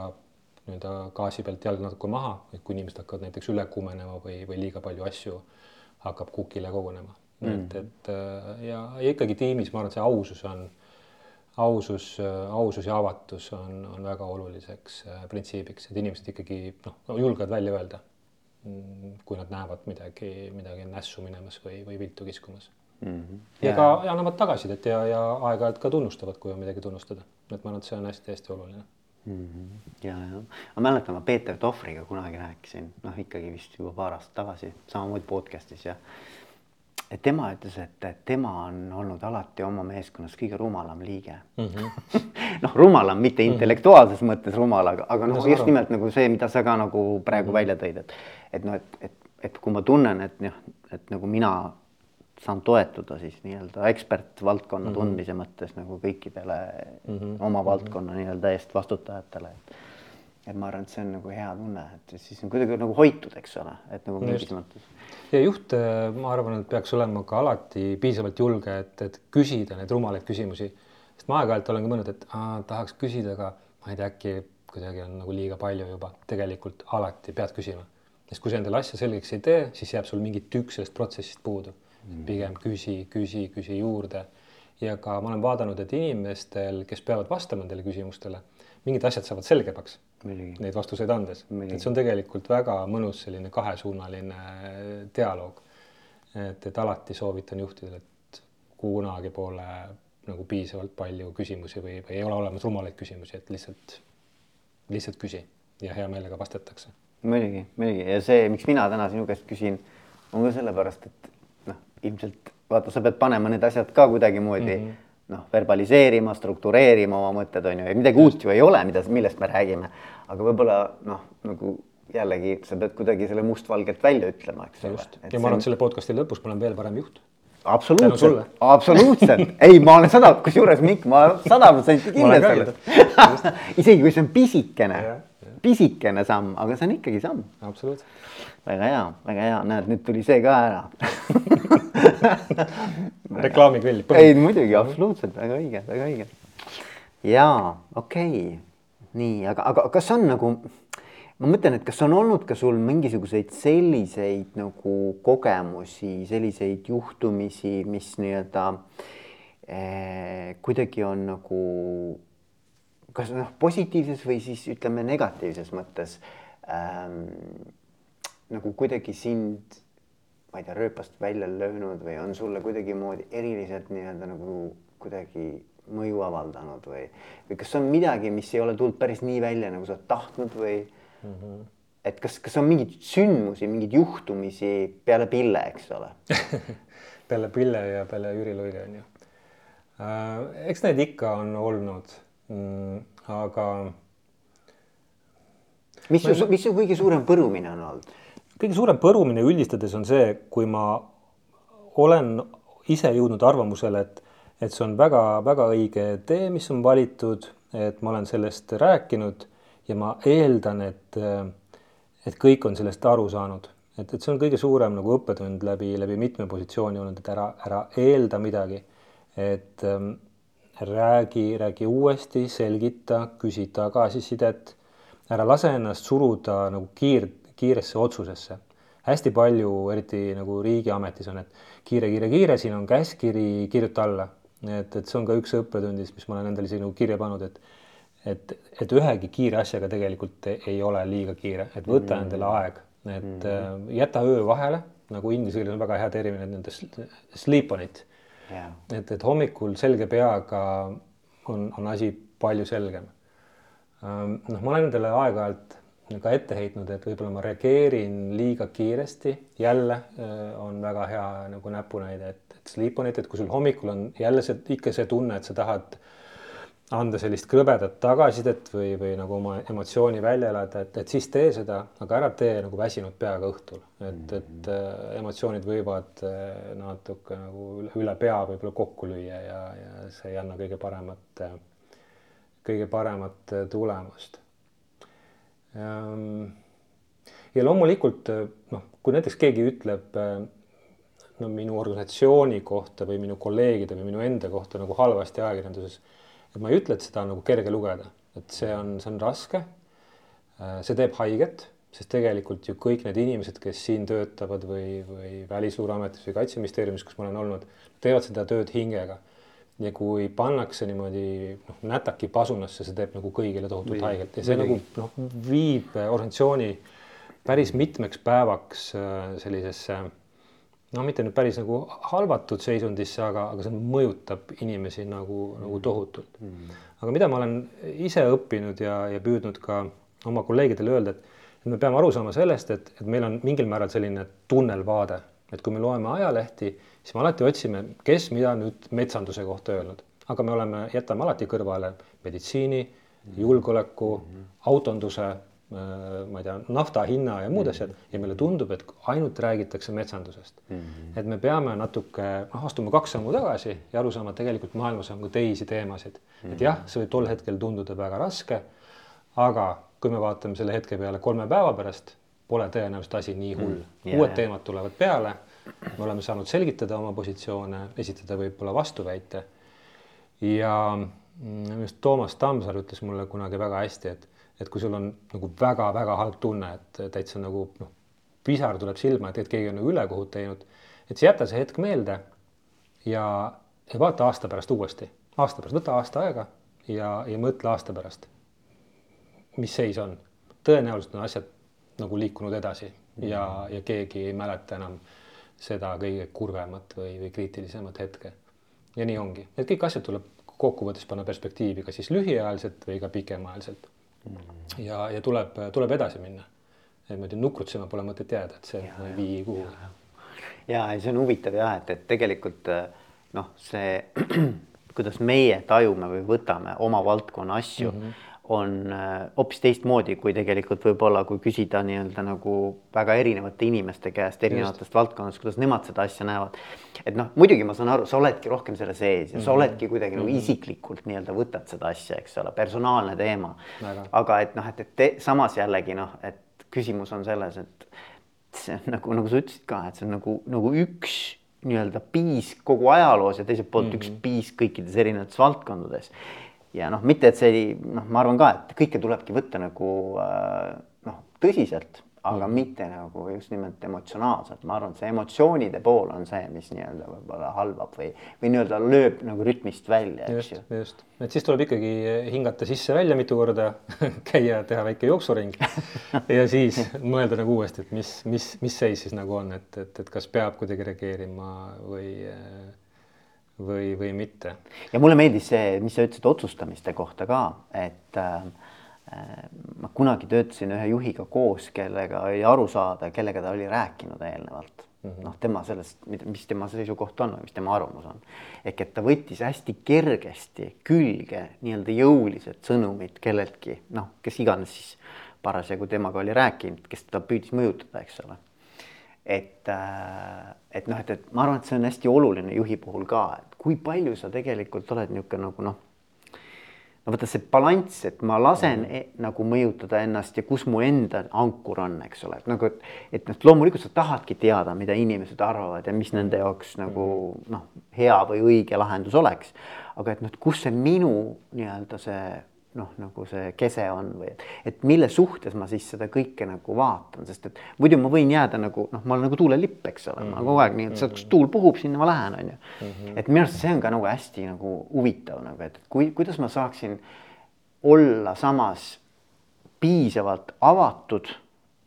nii-öelda gaasi pealt jalg natuke maha, et kui inimesed hakkavad näiteks üle kuumenema või, või liiga palju asju hakkab kukile kogunema. Mm.. et, et äh, ja, ja ikkagi tiimis ma arvan, et see ausus on, ausus, ausus ja avatus on, on väga oluliseks äh, printsiibiks, et inimesed ikkagi noh, julgevad välja öelda, kui nad näevad midagi, midagi nässu minemas või, või viltu kiskumas mm. -hmm. ja, ja ka ja annavad tagasisidet ja, ja aeg-ajalt ka tunnustavad, kui on midagi tunnustada. et ma arvan, et see on hästi-hästi oluline mm. -hmm. ja, ja ma mäletan, ma Peeter Tohvriga kunagi rääkisin, noh, ikkagi vist juba paar aastat tagasi, samamoodi podcast'is ja et tema ütles, et tema on olnud alati oma meeskonnas kõige rumalam liige mm -hmm. noh, rumalam mitte mhm. intellektuaalses mm -hmm. mõttes rumal, aga, aga noh, just nimelt nagu see, mida sa ka nagu praegu mm -hmm. välja tõid, et et noh, et, et, et kui ma tunnen, et noh, et nagu mina saan toetuda siis nii-öelda ekspertvaldkonna mm -hmm. tundmise mõttes nagu kõikidele mm -hmm. oma valdkonna nii-öelda eest vastutajatele. et ma arvan, et see on nagu hea tunne, et siis on kuidagi nagu hoitud, eks ole, et nagu mingis mõttes. ja juht, äh, ma arvan, et peaks olema ka alati piisavalt julge, et, et küsida neid rumalaid küsimusi. sest ma aeg-ajalt olen ka mõelnud, et aa, tahaks küsida, aga ma ei tea, äkki kuidagi on nagu liiga palju juba, tegelikult alati pead küsima. Sest kui sa endale asja selgeks ei tee, siis jääb sul mingi tükk sellest protsessist puudu pigem küsi, küsi, küsi juurde. ja ka ma olen vaadanud, et inimestel, kes peavad vastama nendele küsimustele, mingid asjad saavad selgemaks neid vastuseid andes. et see on tegelikult väga mõnus selline kahesuunaline dialoog. et, et alati soovitan juhtidele, et kunagi pole nagu piisavalt palju küsimusi või, või ei ole olemas rumalaid küsimusi, et lihtsalt, lihtsalt küsi ja hea meelega vastatakse. Muidugi, muidugi. Ja see, miks mina täna sinu käest küsin, on ka sellepärast, et noh, ilmselt vaata, sa pead panema need asjad ka kuidagimoodi mm -hmm. noh, verbaliseerima, struktureerima oma mõtted on ju, ja midagi uut ju ei ole, mida, millest me räägime. aga võib-olla noh, nagu jällegi sa pead kuidagi selle mustvalgelt välja ütlema, eks ole. ja ma arvan, et selle podcast'i lõpus ma olen veel parem juht. Absoluutselt, absoluutselt, ei, ma olen sada, kusjuures Mikk, ma sada protsenti kindel selles. isegi kui see on pisikene, pisikene samm, aga see on ikkagi samm. absoluutselt. väga hea, väga hea, näed, nüüd tuli see ka ära reklaamikvell. ei, muidugi, absoluutselt, väga õige, väga õige. jaa, okei okay., nii, aga, aga kas on nagu ma mõtlen, et kas on olnud ka sul mingisuguseid selliseid nagu kogemusi, selliseid juhtumisi, mis nii-öelda eh, kuidagi on nagu kas noh, positiivses või siis ütleme negatiivses mõttes ähm, nagu kuidagi sind, ma ei tea, rööpast välja löönud või on sulle kuidagimoodi eriliselt nii-öelda nagu kuidagi mõju avaldanud või, või kas on midagi, mis ei ole tulnud päris nii välja, nagu sa oled tahtnud või mm. -hmm. et kas, kas on mingeid sündmusi, mingeid juhtumisi peale Pille, eks ole peale Pille ja peale Jüri Luige on ju äh,. eks neid ikka on olnud aga. mis su, mis su kõige suurem põrumine on olnud? kõige suurem põrumine üldistades on see, kui ma olen ise jõudnud arvamusele, et, et see on väga-väga õige tee, mis on valitud, et ma olen sellest rääkinud ja ma eeldan, et, et kõik on sellest aru saanud, et, et see on kõige suurem nagu õppetund läbi, läbi mitme positsiooni olnud, et ära, ära eelda midagi. et ähm, räägi, räägi uuesti, selgita, küsi tagasisidet, ära lase ennast suruda nagu kiir, kiiresse otsusesse. hästi palju, eriti nagu riigiametis on, et kiire, kiire, kiire, siin on käskkiri, kirjuta alla. et, et see on ka üks õppetundis, mis ma olen endale isegi nagu kirja pannud, et et, et ühegi kiire asjaga tegelikult ei ole liiga kiire, et võta mm. endale aeg, et mm -hmm. jäta öö vahele, nagu inglise keeles on väga hea termin, et nende sleep on it. Et, et hommikul selge peaga on, on asi palju selgem. Noh, ma olen endale aeg-ajalt ka ette heitnud, et võib-olla ma reageerin liiga kiiresti, jälle äh, on väga hea nagu näpunäide, et, et sleep on it, et kui sul hommikul on jälle see ikka see tunne, et sa tahad anda sellist krõbedat tagasisidet või, või nagu oma emotsiooni välja elada, et, et siis tee seda, aga ära tee nagu väsinud peaga õhtul, et, et äh, emotsioonid võivad äh, natuke nagu üle, üle pea võib-olla kokku lüüa ja, ja see ei anna kõige paremat, kõige paremat tulemust. Ehm, ja loomulikult noh, kui näiteks keegi ütleb no minu organisatsiooni kohta või minu kolleegide või minu enda kohta nagu halvasti ajakirjanduses et ma ei ütle, et seda on nagu kerge lugeda, et see on, see on raske. Äh, see teeb haiget, sest tegelikult ju kõik need inimesed, kes siin töötavad või, või Välisluureametis või Kaitseministeeriumis, kus ma olen olnud, teevad seda tööd hingega. ja kui pannakse niimoodi noh, nätaki pasunasse, see teeb nagu kõigile tohutult haiget ja see või. nagu noh, viib organisatsiooni päris mitmeks päevaks äh, sellisesse no mitte nüüd päris nagu halvatud seisundisse, aga, aga see mõjutab inimesi nagu, nagu tohutult. Mm.. aga mida ma olen ise õppinud ja, ja püüdnud ka oma kolleegidele öelda, et, et me peame aru saama sellest, et, et meil on mingil määral selline tunnelvaade, et kui me loeme ajalehti, siis me alati otsime, kes mida nüüd metsanduse kohta öelnud, aga me oleme, jätame alati kõrvale meditsiini, julgeoleku mm, -hmm. autonduse ma ei tea, nafta hinna ja muud mm -hmm. asjad ja meile tundub, et ainult räägitakse metsandusest mm. -hmm. et me peame natuke noh, astuma kaks sammu tagasi ja aru saama, et tegelikult maailmas on ka teisi teemasid mm. -hmm. et jah, see võib tol hetkel tunduda väga raske. aga kui me vaatame selle hetke peale kolme päeva pärast, pole tõenäoliselt asi nii hull mm. -hmm. Yeah, uued teemad tulevad peale. me oleme saanud selgitada oma positsioone, esitada võib-olla vastuväite. ja minu mm, arust Toomas Tammsaar ütles mulle kunagi väga hästi, et et kui sul on nagu väga-väga halb tunne, et täitsa nagu noh, pisar tuleb silma, et, et keegi on nagu ülekohut teinud, et jäta see hetk meelde ja, ja vaata aasta pärast uuesti, aasta pärast, võta aasta aega ja, ja mõtle aasta pärast, mis seis on. tõenäoliselt on asjad nagu liikunud edasi ja, ja keegi ei mäleta enam seda kõige kurvemat või, või kriitilisemat hetke. ja nii ongi, et kõik asjad tuleb kokkuvõttes panna perspektiivi, kas siis lühiajaliselt või ka pikemaajaliselt. Ja, ja tuleb, tuleb edasi minna. niimoodi nukrutsema pole mõtet jääda, et see ja, ei vii kuhugi. ja, ja see on huvitav jah, et, et tegelikult noh, see kuidas meie tajume või võtame oma valdkonna asju mm. -hmm on äh, hoopis teistmoodi, kui tegelikult võib-olla, kui küsida nii-öelda nagu väga erinevate inimeste käest erinevatest valdkondadest, kuidas nemad seda asja näevad. et noh, muidugi ma saan aru, sa oledki rohkem selle sees ja sa mm -hmm. oledki kuidagi mm -hmm. nagu mhm. isiklikult nii-öelda võtad seda asja, eks ole, personaalne teema. aga et noh, et, et te, samas jällegi noh, et küsimus on selles, et see on nagu, nagu sa ütlesid ka, et see on nagu, nagu üks nii-öelda piis kogu ajaloos ja teiselt poolt mm -hmm. üks mhm. piis kõikides erinevates valdkondades ja noh, mitte et see ei, noh, ma arvan ka, et kõike tulebki võtta nagu äh, noh, tõsiselt, aga mm. mitte nagu just nimelt emotsionaalselt, ma arvan, et see emotsioonide pool on see, mis nii-öelda võib-olla halvab või, või nii-öelda lööb nagu rütmist välja, eks ju. just, et siis tuleb ikkagi hingata sisse-välja mitu korda käia, teha väike jooksuring ja siis mõelda nagu uuesti, et mis, mis, mis seis siis nagu on, et, et, et kas peab kuidagi reageerima või äh, või, või mitte. ja mulle meeldis see, mis sa ütlesid otsustamiste kohta ka, et äh, ma kunagi töötasin ühe juhiga koos, kellega oli aru saada, kellega ta oli rääkinud eelnevalt mm -hmm.. noh, tema sellest, mis tema seisukoht on või mis tema arvamus on. ehk et ta võttis hästi kergesti külge nii-öelda jõulised sõnumid kelleltki, noh, kes iganes siis parasjagu temaga oli rääkinud, kes teda püüdis mõjutada, eks ole et, äh, et noh, et, et ma arvan, et see on hästi oluline juhi puhul ka, et kui palju sa tegelikult oled niisugune nagu noh, no vaata see balanss, et ma lasen mm -hmm. nagu mõjutada ennast ja kus mu enda ankur on, eks ole, et nagu, et, et noh, loomulikult sa tahadki teada, mida inimesed arvavad ja mis nende jaoks nagu mhm. noh, hea või õige lahendus oleks. aga et noh, kus see minu nii-öelda see noh, nagu see kese on või et, et mille suhtes ma siis seda kõike nagu vaatan, sest et muidu ma võin jääda nagu noh, ma olen nagu tuulelipp, eks ole mm, -hmm. ma kogu aeg nii, et sealt, kus tuul puhub, sinna ma lähen, on ju. Mhm. et minu arust see on ka nagu hästi nagu huvitav nagu, et kui, kuidas ma saaksin olla samas piisavalt avatud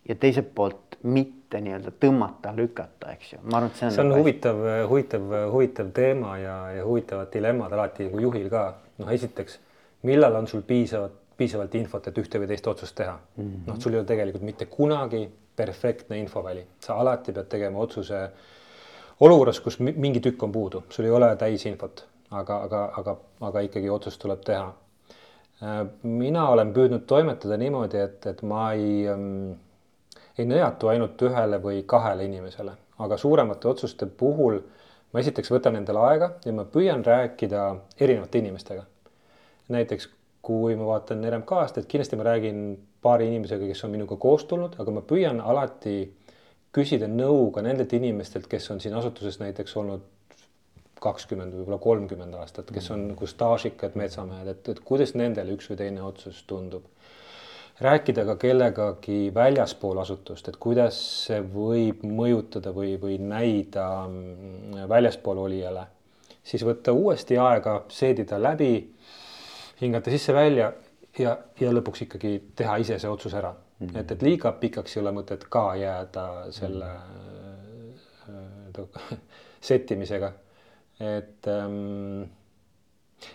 ja teiselt poolt mitte nii-öelda tõmmata, lükata, eks ju, ma arvan, et see on. see on nagu huvitav, huvitav, huvitav teema ja, ja huvitavad dilemmad alati nagu juhil ka. noh, esiteks millal on sul piisavalt, piisavalt infot, et ühte või teist otsust teha? Mm -hmm.. noh, sul ei ole tegelikult mitte kunagi perfektne infoväli, sa alati pead tegema otsuse olukorras, kus mingi tükk on puudu, sul ei ole täisinfot, aga, aga, aga, aga ikkagi otsus tuleb teha. Äh, mina olen püüdnud toimetada niimoodi, et, et ma ei ähm,, ei nõjatu ainult ühele või kahele inimesele, aga suuremate otsuste puhul ma esiteks võtan endale aega ja ma püüan rääkida erinevate inimestega näiteks kui ma vaatan RMK-st, et kindlasti ma räägin paari inimesega, kes on minuga koos tulnud, aga ma püüan alati küsida nõu ka nendelt inimestelt, kes on siin asutuses näiteks olnud kakskümmend, võib-olla kolmkümmend aastat, kes on nagu staažikad metsamehed, et, et kuidas nendele üks või teine otsus tundub. rääkida ka kellegagi väljaspool asutust, et kuidas see võib mõjutada või, või näida mm, väljaspool olijale, siis võtta uuesti aega, seedida läbi hingata sisse-välja ja, ja lõpuks ikkagi teha ise see otsus ära mm. -hmm. et, et liiga pikaks ei ole mõtet ka jääda selle mm -hmm. settimisega. et ähm,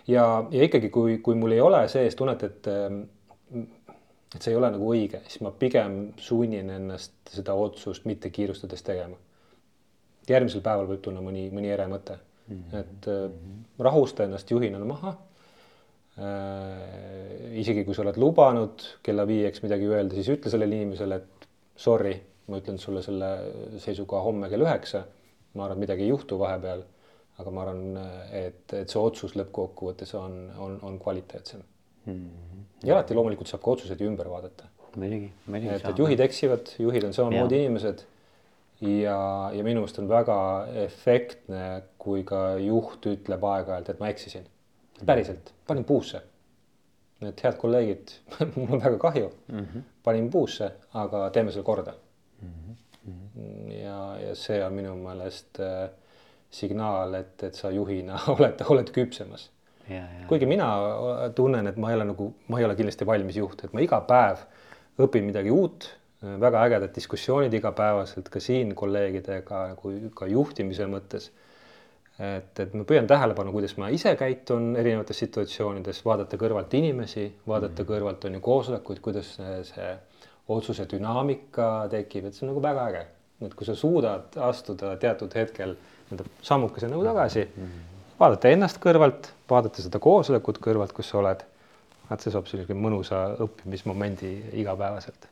ja, ja ikkagi, kui, kui mul ei ole sees tunnet, et ähm, et see ei ole nagu õige, siis ma pigem sunnin ennast seda otsust mitte kiirustades tegema. järgmisel päeval võib tulla mõni, mõni ere mõte mm, -hmm. et äh, rahusta ennast juhina maha Äh, isegi kui sa oled lubanud kella viieks midagi öelda, siis ütle sellele inimesele, et sorry, ma ütlen sulle selle seisukoha homme kell üheksa. ma arvan, et midagi ei juhtu vahepeal. aga ma arvan, et, et see otsus lõppkokkuvõttes on, on, on kvaliteetsem mm. -hmm. ja alati loomulikult saab ka otsuseid ju ümber vaadata. muidugi, muidugi. et, et juhid eksivad, juhid on samamoodi inimesed ja, ja minu meelest on väga efektne, kui ka juht ütleb aeg-ajalt, et ma eksisin päriselt, panin puusse. et head kolleegid mul on väga kahju mm, -hmm. panin puusse, aga teeme selle korda mm. -hmm. ja, ja see on minu meelest äh, signaal, et, et sa juhina oled, oled küpsemas. kuigi mina tunnen, et ma ei ole nagu, ma ei ole kindlasti valmis juht, et ma iga päev õpin midagi uut, väga ägedad diskussioonid igapäevaselt ka siin kolleegidega nagu ka juhtimise mõttes. Et, et ma püüan tähelepanu, kuidas ma ise käitun erinevates situatsioonides, vaadata kõrvalt inimesi, vaadata mm. kõrvalt on ju koosolekuid, kuidas see, otsuse dünaamika tekib, et see on nagu väga äge. et kui sa suudad astuda teatud hetkel nii-öelda sammukese nagu tagasi mm, vaadata ennast kõrvalt, vaadata seda koosolekut kõrvalt, kus sa oled. vaat see saab sellise mõnusa õppimismomendi igapäevaselt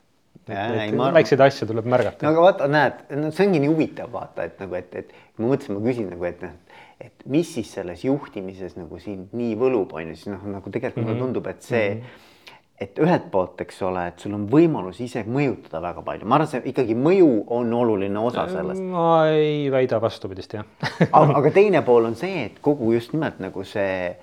väikseid asju tuleb märgata. no aga vaata, näed, no see ongi nii huvitav vaata, et nagu, et, et ma mõtlesin, ma küsin nagu, et noh, et mis siis selles juhtimises nagu sind nii võlub, on ju, siis noh, nagu tegelikult mm -hmm. mulle mhm. tundub, et see mm, -hmm. et ühelt poolt, eks ole, et sul on võimalus ise mõjutada väga palju, ma arvan, see ikkagi mõju on oluline osa sellest. ma ei väida vastupidist, jah aga, aga teine pool on see, et kogu just nimelt nagu see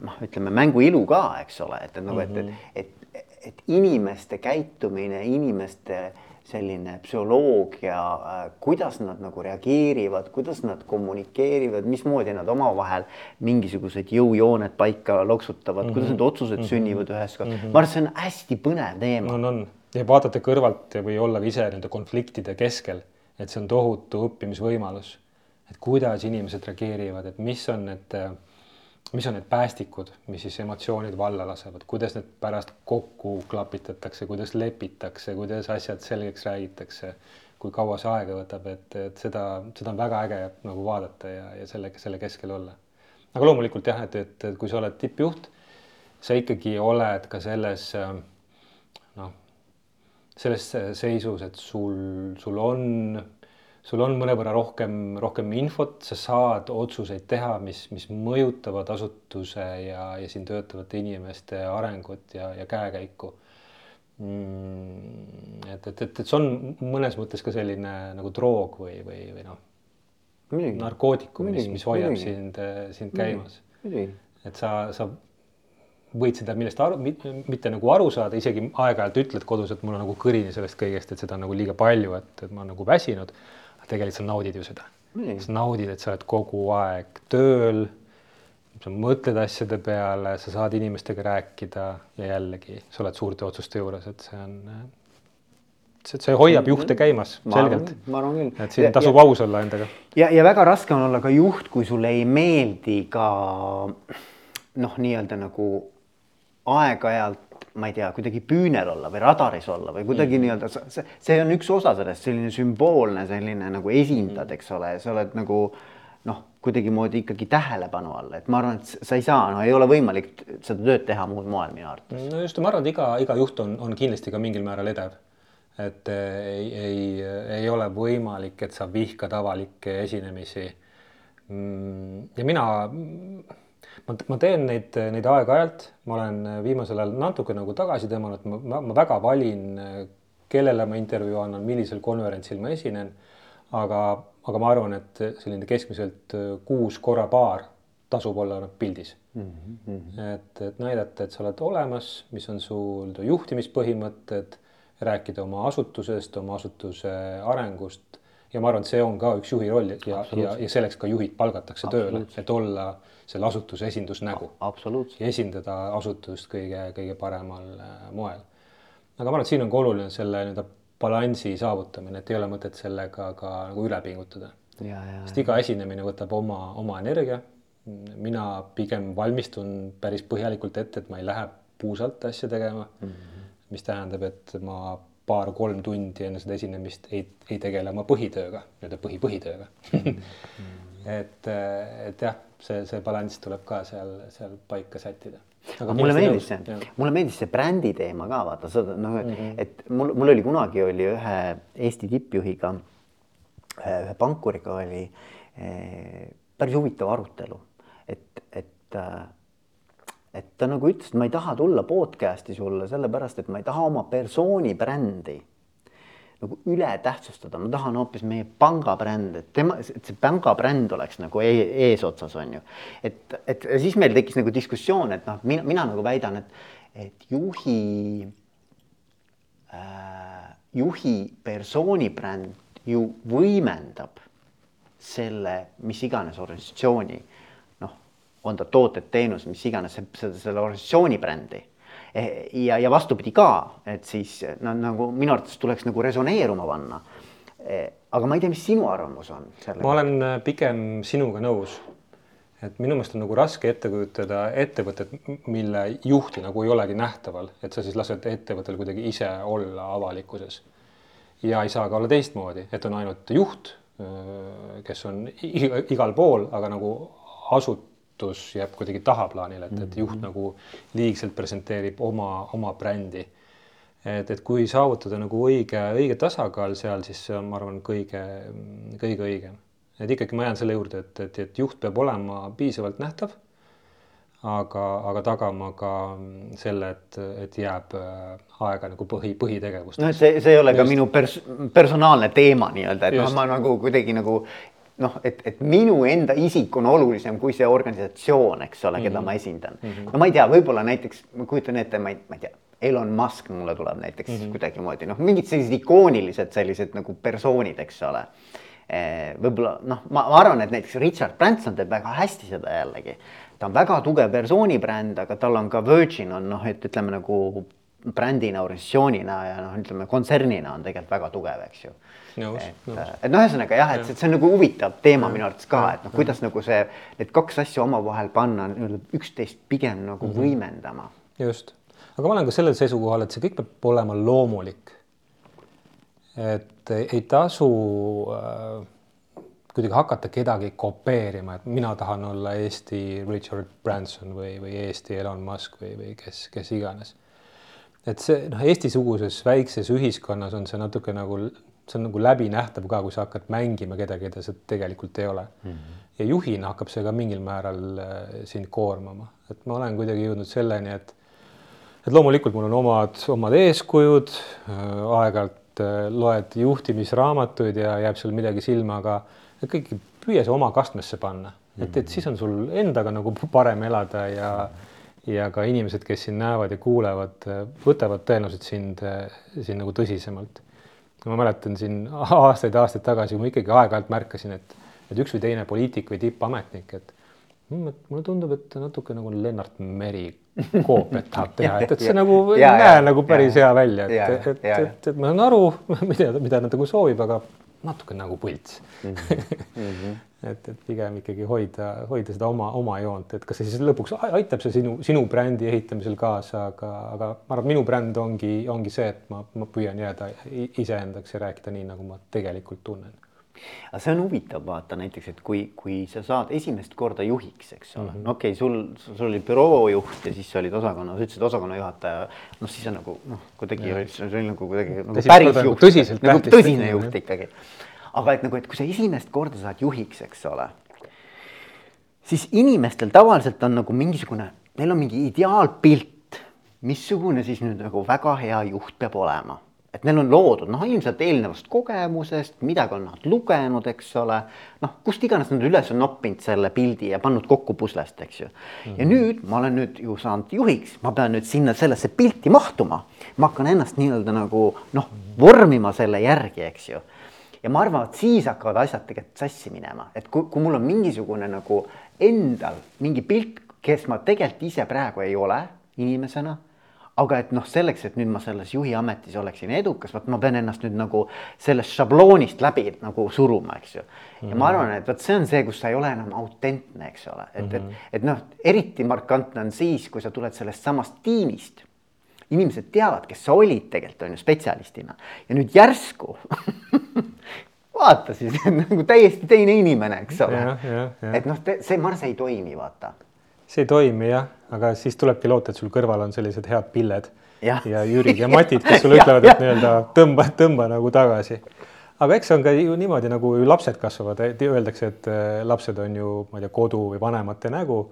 noh, ütleme mängu ilu ka, eks ole, et, et nagu, et, et, et et inimeste käitumine, inimeste selline psühholoogia, äh, kuidas nad nagu reageerivad, kuidas nad kommunikeerivad, mismoodi nad omavahel mingisugused jõujooned paika loksutavad mm, -hmm. kuidas need otsused mm -hmm. sünnivad üheskoos mm. -hmm. ma arvan, et see on hästi põnev teema. on, on ja vaadata kõrvalt või olla ka ise nende konfliktide keskel, et see on tohutu õppimisvõimalus. et kuidas inimesed reageerivad, et mis on need äh, mis on need päästikud, mis siis emotsioonid valla lasevad, kuidas need pärast kokku klapitatakse, kuidas lepitakse, kuidas asjad selgeks räägitakse, kui kaua see aega võtab, et, et seda, seda on väga äge nagu vaadata ja, ja selle, selle keskel olla. aga loomulikult jah, et, et, et kui sa oled tippjuht, sa ikkagi oled ka selles noh, selles seisus, et sul, sul on sul on mõnevõrra rohkem, rohkem infot, sa saad otsuseid teha, mis, mis mõjutavad asutuse ja, ja siin töötavate inimeste arengut ja, ja käekäiku mm,. et, et, et, et see on mõnes mõttes ka selline nagu droog või, või, või noh, narkootikum, mis, mis hoiab midagi. sind, sind käimas. et sa, sa võid seda millest aru, mitte nagu aru saada, isegi aeg-ajalt ütled kodus, et mul on nagu kõrini sellest kõigest, et seda on nagu liiga palju, et, et ma olen nagu väsinud tegelikult sa naudid ju seda. sa naudid, et sa oled kogu aeg tööl, sa mõtled asjade peale, sa saad inimestega rääkida ja jällegi sa oled suurte otsuste juures, et see on, see, see hoiab juhte käimas ma selgelt. ma arvan küll. et siin ja, tasub ja, aus olla endaga. ja, ja väga raske on olla ka juht, kui sulle ei meeldi ka noh, nii-öelda nagu aeg-ajalt ma ei tea, kuidagi püünel olla või radaris olla või kuidagi mm. nii-öelda see, see on üks osa sellest, selline sümboolne selline nagu esindad, eks ole, sa oled nagu noh, kuidagimoodi ikkagi tähelepanu all, et ma arvan, et sa ei saa, no ei ole võimalik seda tööd teha muud moel minu arvates. no just, ma arvan, et iga, iga juht on, on kindlasti ka mingil määral edev. et ei, ei, ei ole võimalik, et sa vihkad avalikke esinemisi. Mm, ja mina ma, ma teen neid, neid aeg-ajalt, ma olen viimasel ajal natuke nagu tagasi tõmmanud, ma, ma väga valin, kellele ma intervjuu annan, millisel konverentsil ma esinen. aga, aga ma arvan, et selline keskmiselt kuus korra paar tasub olla pildis mm. -hmm. et, et näidata, et sa oled olemas, mis on sul juhtimispõhimõtted, rääkida oma asutusest, oma asutuse arengust ja ma arvan, et see on ka üks juhi roll ja, ja, ja selleks ka juhid palgatakse tööle, et olla selle asutuse esindusnägu. ja esindada asutust kõige, kõige paremal äh, moel. aga ma arvan, et siin on ka oluline selle nii-öelda balansi saavutamine, et ei ole mõtet sellega ka nagu üle pingutada. sest iga esinemine võtab oma, oma energia. mina pigem valmistun päris põhjalikult ette, et ma ei lähe puusalt asja tegema mm. -hmm. mis tähendab, et ma paar-kolm tundi enne seda esinemist ei, ei tegele oma põhitööga, nii-öelda põhi-põhitööga et, et jah, see, see balanss tuleb ka seal, seal paika sättida. aga mulle meeldis see, mulle meeldis see brändi teema ka vaata, seda noh mm, -hmm. et mul, mul oli kunagi oli ühe Eesti tippjuhiga, ühe pankuriga oli eh, päris huvitav arutelu, et, et äh, et ta nagu ütles, et ma ei taha tulla podcast'i sulle sellepärast, et ma ei taha oma persooni brändi nagu üle tähtsustada, ma tahan hoopis meie panga bränd, et tema, et see panga bränd oleks nagu e eesotsas, on ju. et, et siis meil tekkis nagu diskussioon, et noh, mina, mina nagu väidan, et, et juhi äh,, juhi persooni bränd ju võimendab selle, mis iganes organisatsiooni noh, on ta tooted-teenused, mis iganes, selle, selle organisatsiooni brändi ja, ja vastupidi ka, et siis no nagu minu arvates tuleks nagu resoneeruma panna. Eh, aga ma ei tea, mis sinu arvamus on. ma olen äh, pigem sinuga nõus. et minu meelest on nagu raske ette kujutada ettevõtet, mille juhti nagu ei olegi nähtaval, et sa siis lased ettevõttel kuidagi ise olla avalikkuses. ja ei saa ka olla teistmoodi, et on ainult juht, kes on igal pool, aga nagu asut-, vastutus jääb kuidagi tahaplaanile, et, et juht mm -hmm. nagu liigselt presenteerib oma, oma brändi. et, et kui saavutada nagu õige, õige tasakaal seal, siis see on, ma arvan, kõige, kõige õigem. et ikkagi ma jään selle juurde, et, et, et juht peab olema piisavalt nähtav. aga, aga tagama ka selle, et, et jääb äh, aega nagu põhi, põhitegevusteks. no et see, see ei ole Just. ka minu pers-, personaalne teema nii-öelda, et noh, ma nagu kuidagi nagu noh, et, et minu enda isik on olulisem kui see organisatsioon, eks ole, keda mm -hmm. ma esindan mm. -hmm. no ma ei tea, võib-olla näiteks ma kujutan ette, ma ei, ma ei tea, Elon Musk mulle tuleb näiteks mm -hmm. kuidagimoodi noh, mingid sellised ikoonilised sellised nagu persoonid, eks ole. Eh, võib-olla noh, ma, ma arvan, et näiteks Richard Branson teeb väga hästi seda jällegi. ta on väga tugev persoonibränd, aga tal on ka Virgin on noh, et ütleme nagu brändina, organisatsioonina ja noh, ütleme kontsernina on tegelikult väga tugev, eks ju nõus, nõus. et noh, ühesõnaga jah, et see on nagu huvitav teema minu arvates ka, et noh, kuidas nagu see, need kaks asja omavahel panna nii-öelda üksteist pigem nagu mm -hmm. võimendama. just, aga ma olen ka sellel seisukohal, et see kõik peab olema loomulik. et ei tasu äh, kuidagi hakata kedagi kopeerima, et mina tahan olla Eesti Richard Branson või, või Eesti Elon Musk või, või kes, kes iganes et see noh, Eesti-suguses väikses ühiskonnas on see natuke nagu see on nagu läbinähtav ka, kui sa hakkad mängima kedagi, keda sa tegelikult ei ole mm. -hmm. ja juhina hakkab see ka mingil määral äh, sind koormama, et ma olen kuidagi jõudnud selleni, et et loomulikult mul on omad, omad eeskujud äh,, aeg-ajalt äh, loed juhtimisraamatuid ja jääb seal midagi silma, aga kõik püüa see oma kastmesse panna, et, et siis on sul endaga nagu parem elada ja ja ka inimesed, kes sind näevad ja kuulevad, võtavad tõenäoliselt sind, sind nagu tõsisemalt ma mäletan siin aastaid-aastaid tagasi, kui ma ikkagi aeg-ajalt märkasin, et, et üks või teine poliitik või tippametnik, et mulle tundub, et natuke nagu Lennart Meri koopiat tahab teha, et, et see nagu ei näe nagu päris ja, hea välja, et, et, et, et ma saan aru, mida, mida nad nagu soovib, aga natuke nagu põlts mm. -hmm. et, et pigem ikkagi hoida, hoida seda oma, oma joont, et kas see siis lõpuks aitab see sinu, sinu brändi ehitamisel kaasa, aga, aga ma arvan, et minu bränd ongi, ongi see, et ma, ma püüan jääda iseendaks ja rääkida nii, nagu ma tegelikult tunnen aga see on huvitav vaata näiteks, et kui, kui sa saad esimest korda juhiks, eks ole. Mm -hmm., no okei okay,, sul, sul oli büroojuht ja siis sa olid osakonna, sa ütlesid osakonna juhataja, noh, siis on nagu noh, kuidagi see oli nagu kuidagi nagu päris juht, nagu tõsine juht ikkagi. aga et nagu, et kui sa esimest korda saad juhiks, eks ole, siis inimestel tavaliselt on nagu mingisugune, neil on mingi ideaalpilt, missugune siis nüüd nagu väga hea juht peab olema et neil on loodud noh, ilmselt eelnevast kogemusest, midagi on nad lugenud, eks ole. noh, kust iganes nad üles on noppinud selle pildi ja pannud kokku puslest, eks ju mm. -hmm. ja nüüd ma olen nüüd ju saanud juhiks, ma pean nüüd sinna sellesse pilti mahtuma. ma hakkan ennast nii-öelda nagu noh, vormima selle järgi, eks ju. ja ma arvan, et siis hakkavad asjad tegelikult sassi minema, et kui, kui mul on mingisugune nagu endal mingi pilt, kes ma tegelikult ise praegu ei ole inimesena aga et noh, selleks, et nüüd ma selles juhi ametis oleksin edukas, vot ma pean ennast nüüd nagu sellest šabloonist läbi nagu suruma, eks ju. ja mm -hmm. ma arvan, et vot see on see, kus sa ei ole enam autentne, eks ole, et mm, -hmm. et, mhm. et noh, eriti markantne on siis, kui sa tuled sellest samast tiimist. inimesed teavad, kes sa olid tegelikult on ju spetsialistina ja nüüd järsku vaata siis nagu täiesti teine inimene, eks ole. et noh, see, ma arvan, see ei toimi, vaata see ei toimi jah, aga siis tulebki loota, et sul kõrval on sellised head pilled ja, ja Jürid ja Matid, kes sulle ütlevad, et nii-öelda tõmba, tõmba nagu tagasi. aga eks see on ka ju niimoodi, nagu lapsed kasvavad, öeldakse, et äh, lapsed on ju, ma ei tea, kodu või vanemate nägu.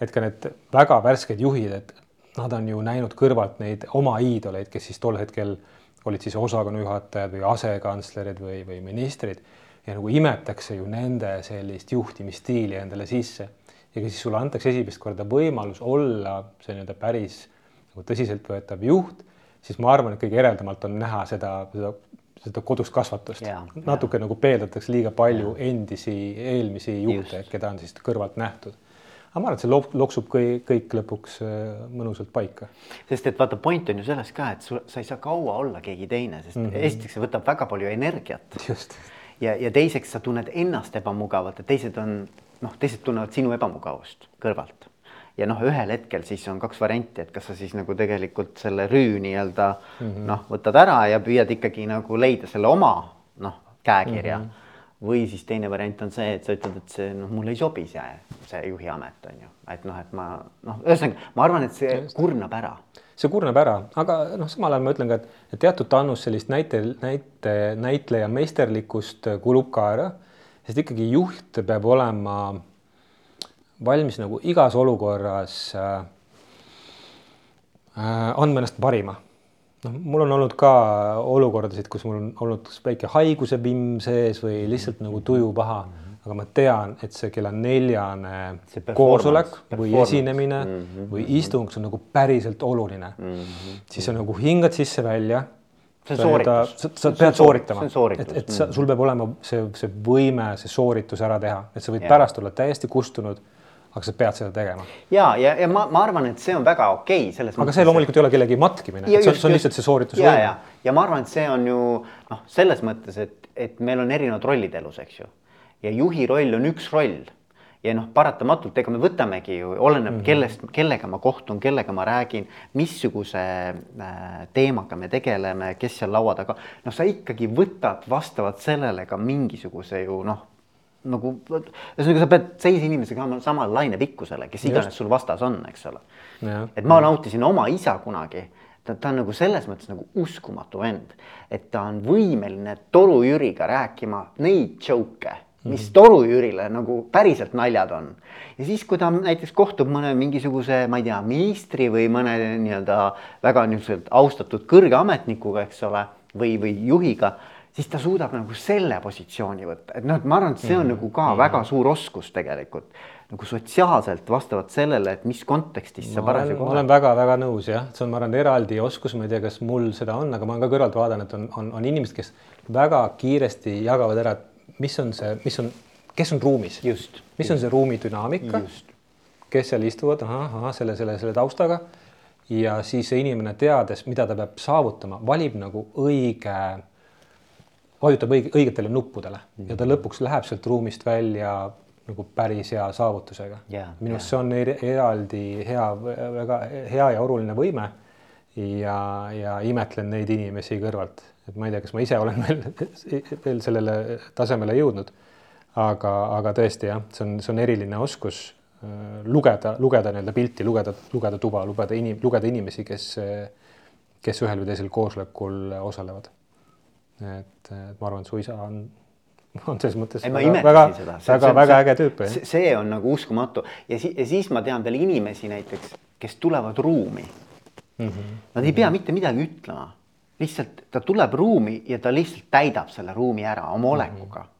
et ka need väga värsked juhid, et nad on ju näinud kõrvalt neid oma iidoleid, kes siis tol hetkel olid siis osakonna juhatajad või asekantslerid või, või ministrid. Ja nagu imetakse ju nende sellist juhtimisstiili endale sisse ja kui siis sulle antakse esimest korda võimalus olla see nii-öelda päris nagu tõsiseltvõetav juht, siis ma arvan, et kõige eredamalt on näha seda, seda seda kodust kasvatust natuke nagu peeldatakse liiga palju endisi, eelmisi juhte, keda on siis kõrvalt nähtud. aga ma arvan, et see lok- loksub kõik, kõik lõpuks äh, mõnusalt paika. sest et vaata, point on ju selles ka, et sul, sa ei saa kaua olla keegi teine, sest mm -hmm. esiteks see võtab väga palju energiat. ja, ja teiseks sa tunned ennast ebamugavalt, et teised on noh, teised tunnevad sinu ebamugavust kõrvalt. ja noh, ühel hetkel siis on kaks varianti, et kas sa siis nagu tegelikult selle rüü nii-öelda mm -hmm. noh, võtad ära ja püüad ikkagi nagu leida selle oma noh, käekirja mm. -hmm või siis teine variant on see, et sa ütled, et see noh, mulle ei sobi see, see juhi amet on ju, et noh, et ma noh, ühesõnaga ma arvan, et see Just. kurnab ära see kurnab ära, aga noh, samal ajal ma ütlen ka, et, teatud annus sellist näite, näite, näitleja meisterlikkust kulub ka ära, sest ikkagi juht peab olema valmis nagu igas olukorras äh, äh, andma ennast parima. noh, mul on olnud ka olukordasid, kus mul on olnud väike haiguse vimm sees või lihtsalt nagu tuju paha, aga ma tean, et see kella neljane koosolek või esinemine mm -hmm. või istung, see on nagu päriselt oluline mm. -hmm. siis sa nagu hingad sisse-välja see on sooritus. sa, sa pead sooritama, et, et sa, sul peab olema see, see võime, see sooritus ära teha, et sa võid ja. pärast olla täiesti kustunud aga sa pead seda tegema. ja, ja, ja ma, ma arvan, et see on väga okei okay selles aga mõttes. aga see loomulikult ei ole kellegi matkimine, see, on lihtsalt see sooritusvõime. ja, ja, ja ma arvan, et see on ju noh, selles mõttes, et, et meil on erinevad rollid elus, eks ju. ja juhi roll on üks roll ja noh, paratamatult, ega me võtamegi ju, oleneb mm -hmm. kellest, kellega ma kohtun, kellega ma räägin, missuguse äh, teemaga me tegeleme, kes seal laua taga, noh, sa ikkagi võtad vastavalt sellele ka mingisuguse ju noh nagu ühesõnaga, sa pead teise inimesega samal lainepikkusele, kes iganes sul vastas on, eks ole. et ma nautisin oma isa kunagi, ta, ta on nagu selles mõttes nagu uskumatu vend, et ta on võimeline Toru Jüriga rääkima neid joke mis. Toru Jürile nagu päriselt naljad on. ja siis, kui ta näiteks kohtub mõne mingisuguse, ma ei tea, ministri või mõne nii-öelda väga niisuguselt austatud kõrge ametnikuga, eks ole, või, või juhiga siis ta suudab nagu selle positsiooni võtta, et noh, et ma arvan, et see on mm -hmm. nagu ka mm -hmm. väga suur oskus tegelikult nagu sotsiaalselt vastavalt sellele, et mis kontekstis sa parasjagu oled. ma olen väga-väga nõus jah, see on, ma arvan, eraldi oskus, ma ei tea, kas mul seda on, aga ma ka kõrvalt vaadanud, et on, on, on inimesed, kes väga kiiresti jagavad ära, mis on see, mis on, kes on ruumis, mis just. on see ruumi dünaamika, kes seal istuvad, ahah, ahah, selle, selle, selle taustaga ja siis see inimene teades, mida ta peab saavutama, valib nagu õige vajutab õige, õigetele nuppudele mm ja ta mhm. lõpuks läheb sealt ruumist välja nagu päris hea saavutusega yeah,. minu arust yeah. see on eraldi hea, väga hea ja oluline võime. ja, ja imetlen neid inimesi kõrvalt, et ma ei tea, kas ma ise olen veel, veel sellele tasemele jõudnud. aga, aga tõesti jah, see on, see on eriline oskus äh, lugeda, lugeda nii-öelda pilti, lugeda, lugeda tuba, lugeda inim-, lugeda inimesi, kes, kes ühel või teisel koosolekul osalevad et, et ma arvan, et su isa on, on selles mõttes ei, väga, väga, väga, väga äge tüüp. see on nagu uskumatu ja, si ja siis ma tean veel inimesi näiteks, kes tulevad ruumi mm. -hmm. Nad ei pea mitte midagi ütlema, lihtsalt ta tuleb ruumi ja ta lihtsalt täidab selle ruumi ära oma olekuga mm. -hmm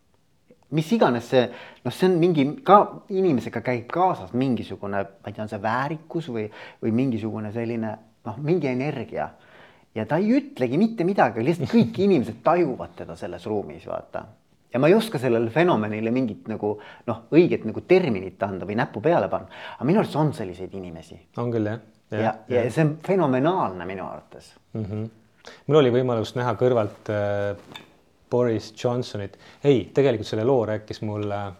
mis iganes see, noh, see on mingi ka inimesega käib kaasas mingisugune, ma ei tea, on see väärikus või, või mingisugune selline noh, mingi energia ja ta ei ütlegi mitte midagi, lihtsalt kõik inimesed tajuvad teda selles ruumis, vaata. ja ma ei oska sellele fenomenile mingit nagu noh, õiget nagu terminit anda või näppu peale panna, aga minu arust on selliseid inimesi. on küll jah. ja, ja, ja, ja see on fenomenaalne minu arvates mm. -hmm. Mul oli võimalus näha kõrvalt äh, Boris Johnsonit, ei, tegelikult selle loo rääkis mulle äh,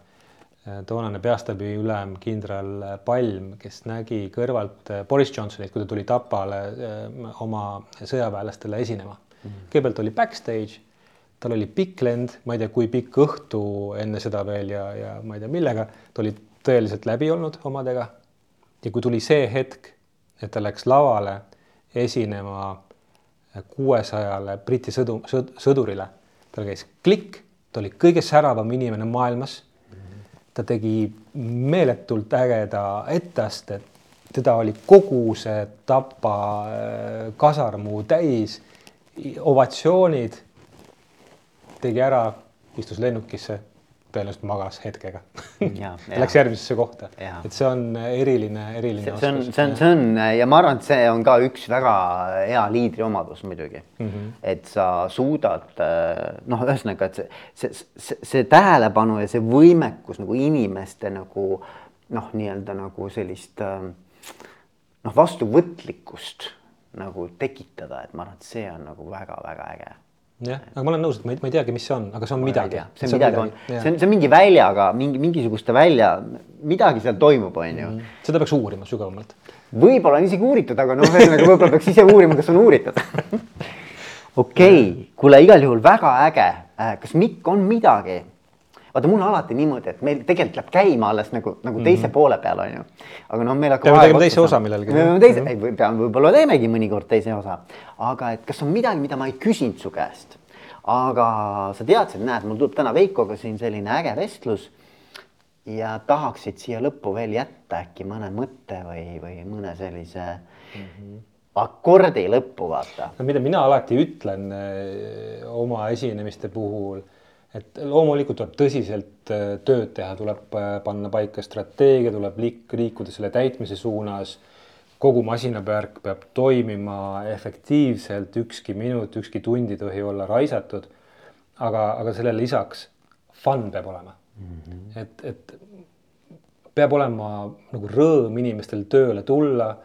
Äh, toonane peastaabi ülem kindral Palm, kes nägi kõrvalt äh, Boris Johnsonit, kui ta tuli Tapale äh, oma sõjaväelastele esinema mm. -hmm. kõigepealt oli backstage, tal oli pikk lend, ma ei tea, kui pikk õhtu enne seda veel ja, ja ma ei tea, millega, ta oli tõeliselt läbi olnud omadega. ja kui tuli see hetk, et ta läks lavale esinema kuuesajale Briti sõdu, sõdurile, tal käis klikk, ta oli kõige säravam inimene maailmas. Ta tegi meeletult ägeda etteaste, teda oli kogu see Tapa äh, kasarmu täis, ovatsioonid, tegi ära, istus lennukisse, tõenäoliselt magas hetkega. Läks järgmisesse kohta, et see on eriline, eriline see see on, see on, see on ja ma arvan, et see on ka üks väga hea liidri omadus muidugi. Mm. -hmm. et sa suudad noh, ühesõnaga, et see, see, see, see tähelepanu ja see võimekus nagu inimeste nagu noh, nii-öelda nagu sellist noh, vastuvõtlikkust nagu tekitada, et ma arvan, et see on nagu väga-väga äge jah, aga ma olen nõus, et ma ei, ma ei teagi, mis see on, aga see on midagi. see on midagi, on, see on, see on mingi väljaga, mingi mingisugust välja, midagi seal toimub, on ju. seda peaks uurima sügavamalt. võib-olla on isegi uuritud, aga noh, ühesõnaga võib-olla peaks ise uurima, kas on uuritud. okei okay., kuule igal juhul väga äge. kas Mikk on midagi? Vaata, mul on alati niimoodi, et meil tegelikult läheb käima alles nagu, nagu teise mm -hmm. poole peal on ju. aga noh, meil hakkab. peame tegema teise osa millalgi. me peame teise, ei, peame, võib-olla teemegi mõnikord teise osa, aga et kas on midagi, mida ma ei küsinud su käest, aga sa teadsid, näed, mul tuleb täna Veikoga siin selline äge vestlus ja tahaksid siia lõppu veel jätta äkki mõne mõtte või, või mõne sellise mm -hmm. akordi lõppu, vaata. no mida mina alati ütlen öö, oma esinemiste puhul, et loomulikult tuleb tõsiselt öö, tööd teha, tuleb öö, panna paika strateegia, tuleb liik-, liikuda selle täitmise suunas. kogu masinavärk peab toimima efektiivselt, ükski minut, ükski tund ei tohi olla raisatud. aga, aga sellele lisaks fun peab olema mm. -hmm. et, et peab olema nagu rõõm inimestel tööle tulla.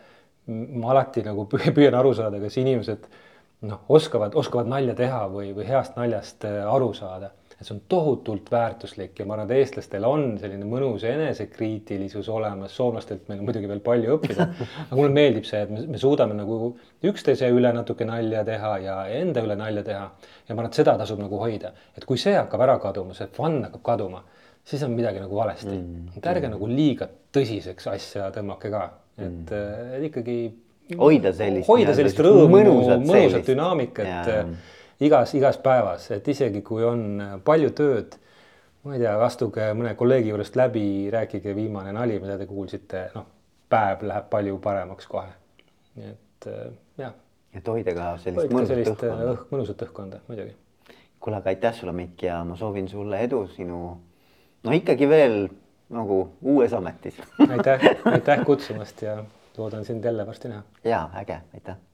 ma alati nagu püüan aru saada, kas inimesed noh, oskavad, oskavad nalja teha või, või heast naljast aru saada. Et see on tohutult väärtuslik ja ma arvan, et eestlastel on selline mõnus enesekriitilisus olemas, soomlastelt meil on muidugi veel palju õppida. aga mulle meeldib see, et me, me suudame nagu üksteise üle natuke nalja teha ja enda üle nalja teha. ja ma arvan, et seda tasub nagu hoida, et kui see hakkab ära kaduma, see fun hakkab kaduma siis on midagi nagu valesti mm,. et ärge mm. nagu liiga tõsiseks asja tõmmake ka, et mm. et ikkagi. hoida sellist. hoida sellist rõõmu, mõnusat, mõnusat dünaamikat. Igas, igas päevas, et isegi kui on palju tööd. ma ei tea, astuge mõne kolleegi juurest läbi, rääkige viimane nali, mida te kuulsite, noh, päev läheb palju paremaks kohe. nii et jah. et hoida ka sellist hoida mõnusat sellist õhkkonda. õhk, mõnusat õhkkonda muidugi. kuule, aga aitäh sulle, Mikk ja ma soovin sulle edu sinu no ikkagi veel nagu uues ametis aitäh, aitäh kutsumast ja loodan sind jälle varsti näha. ja äge, aitäh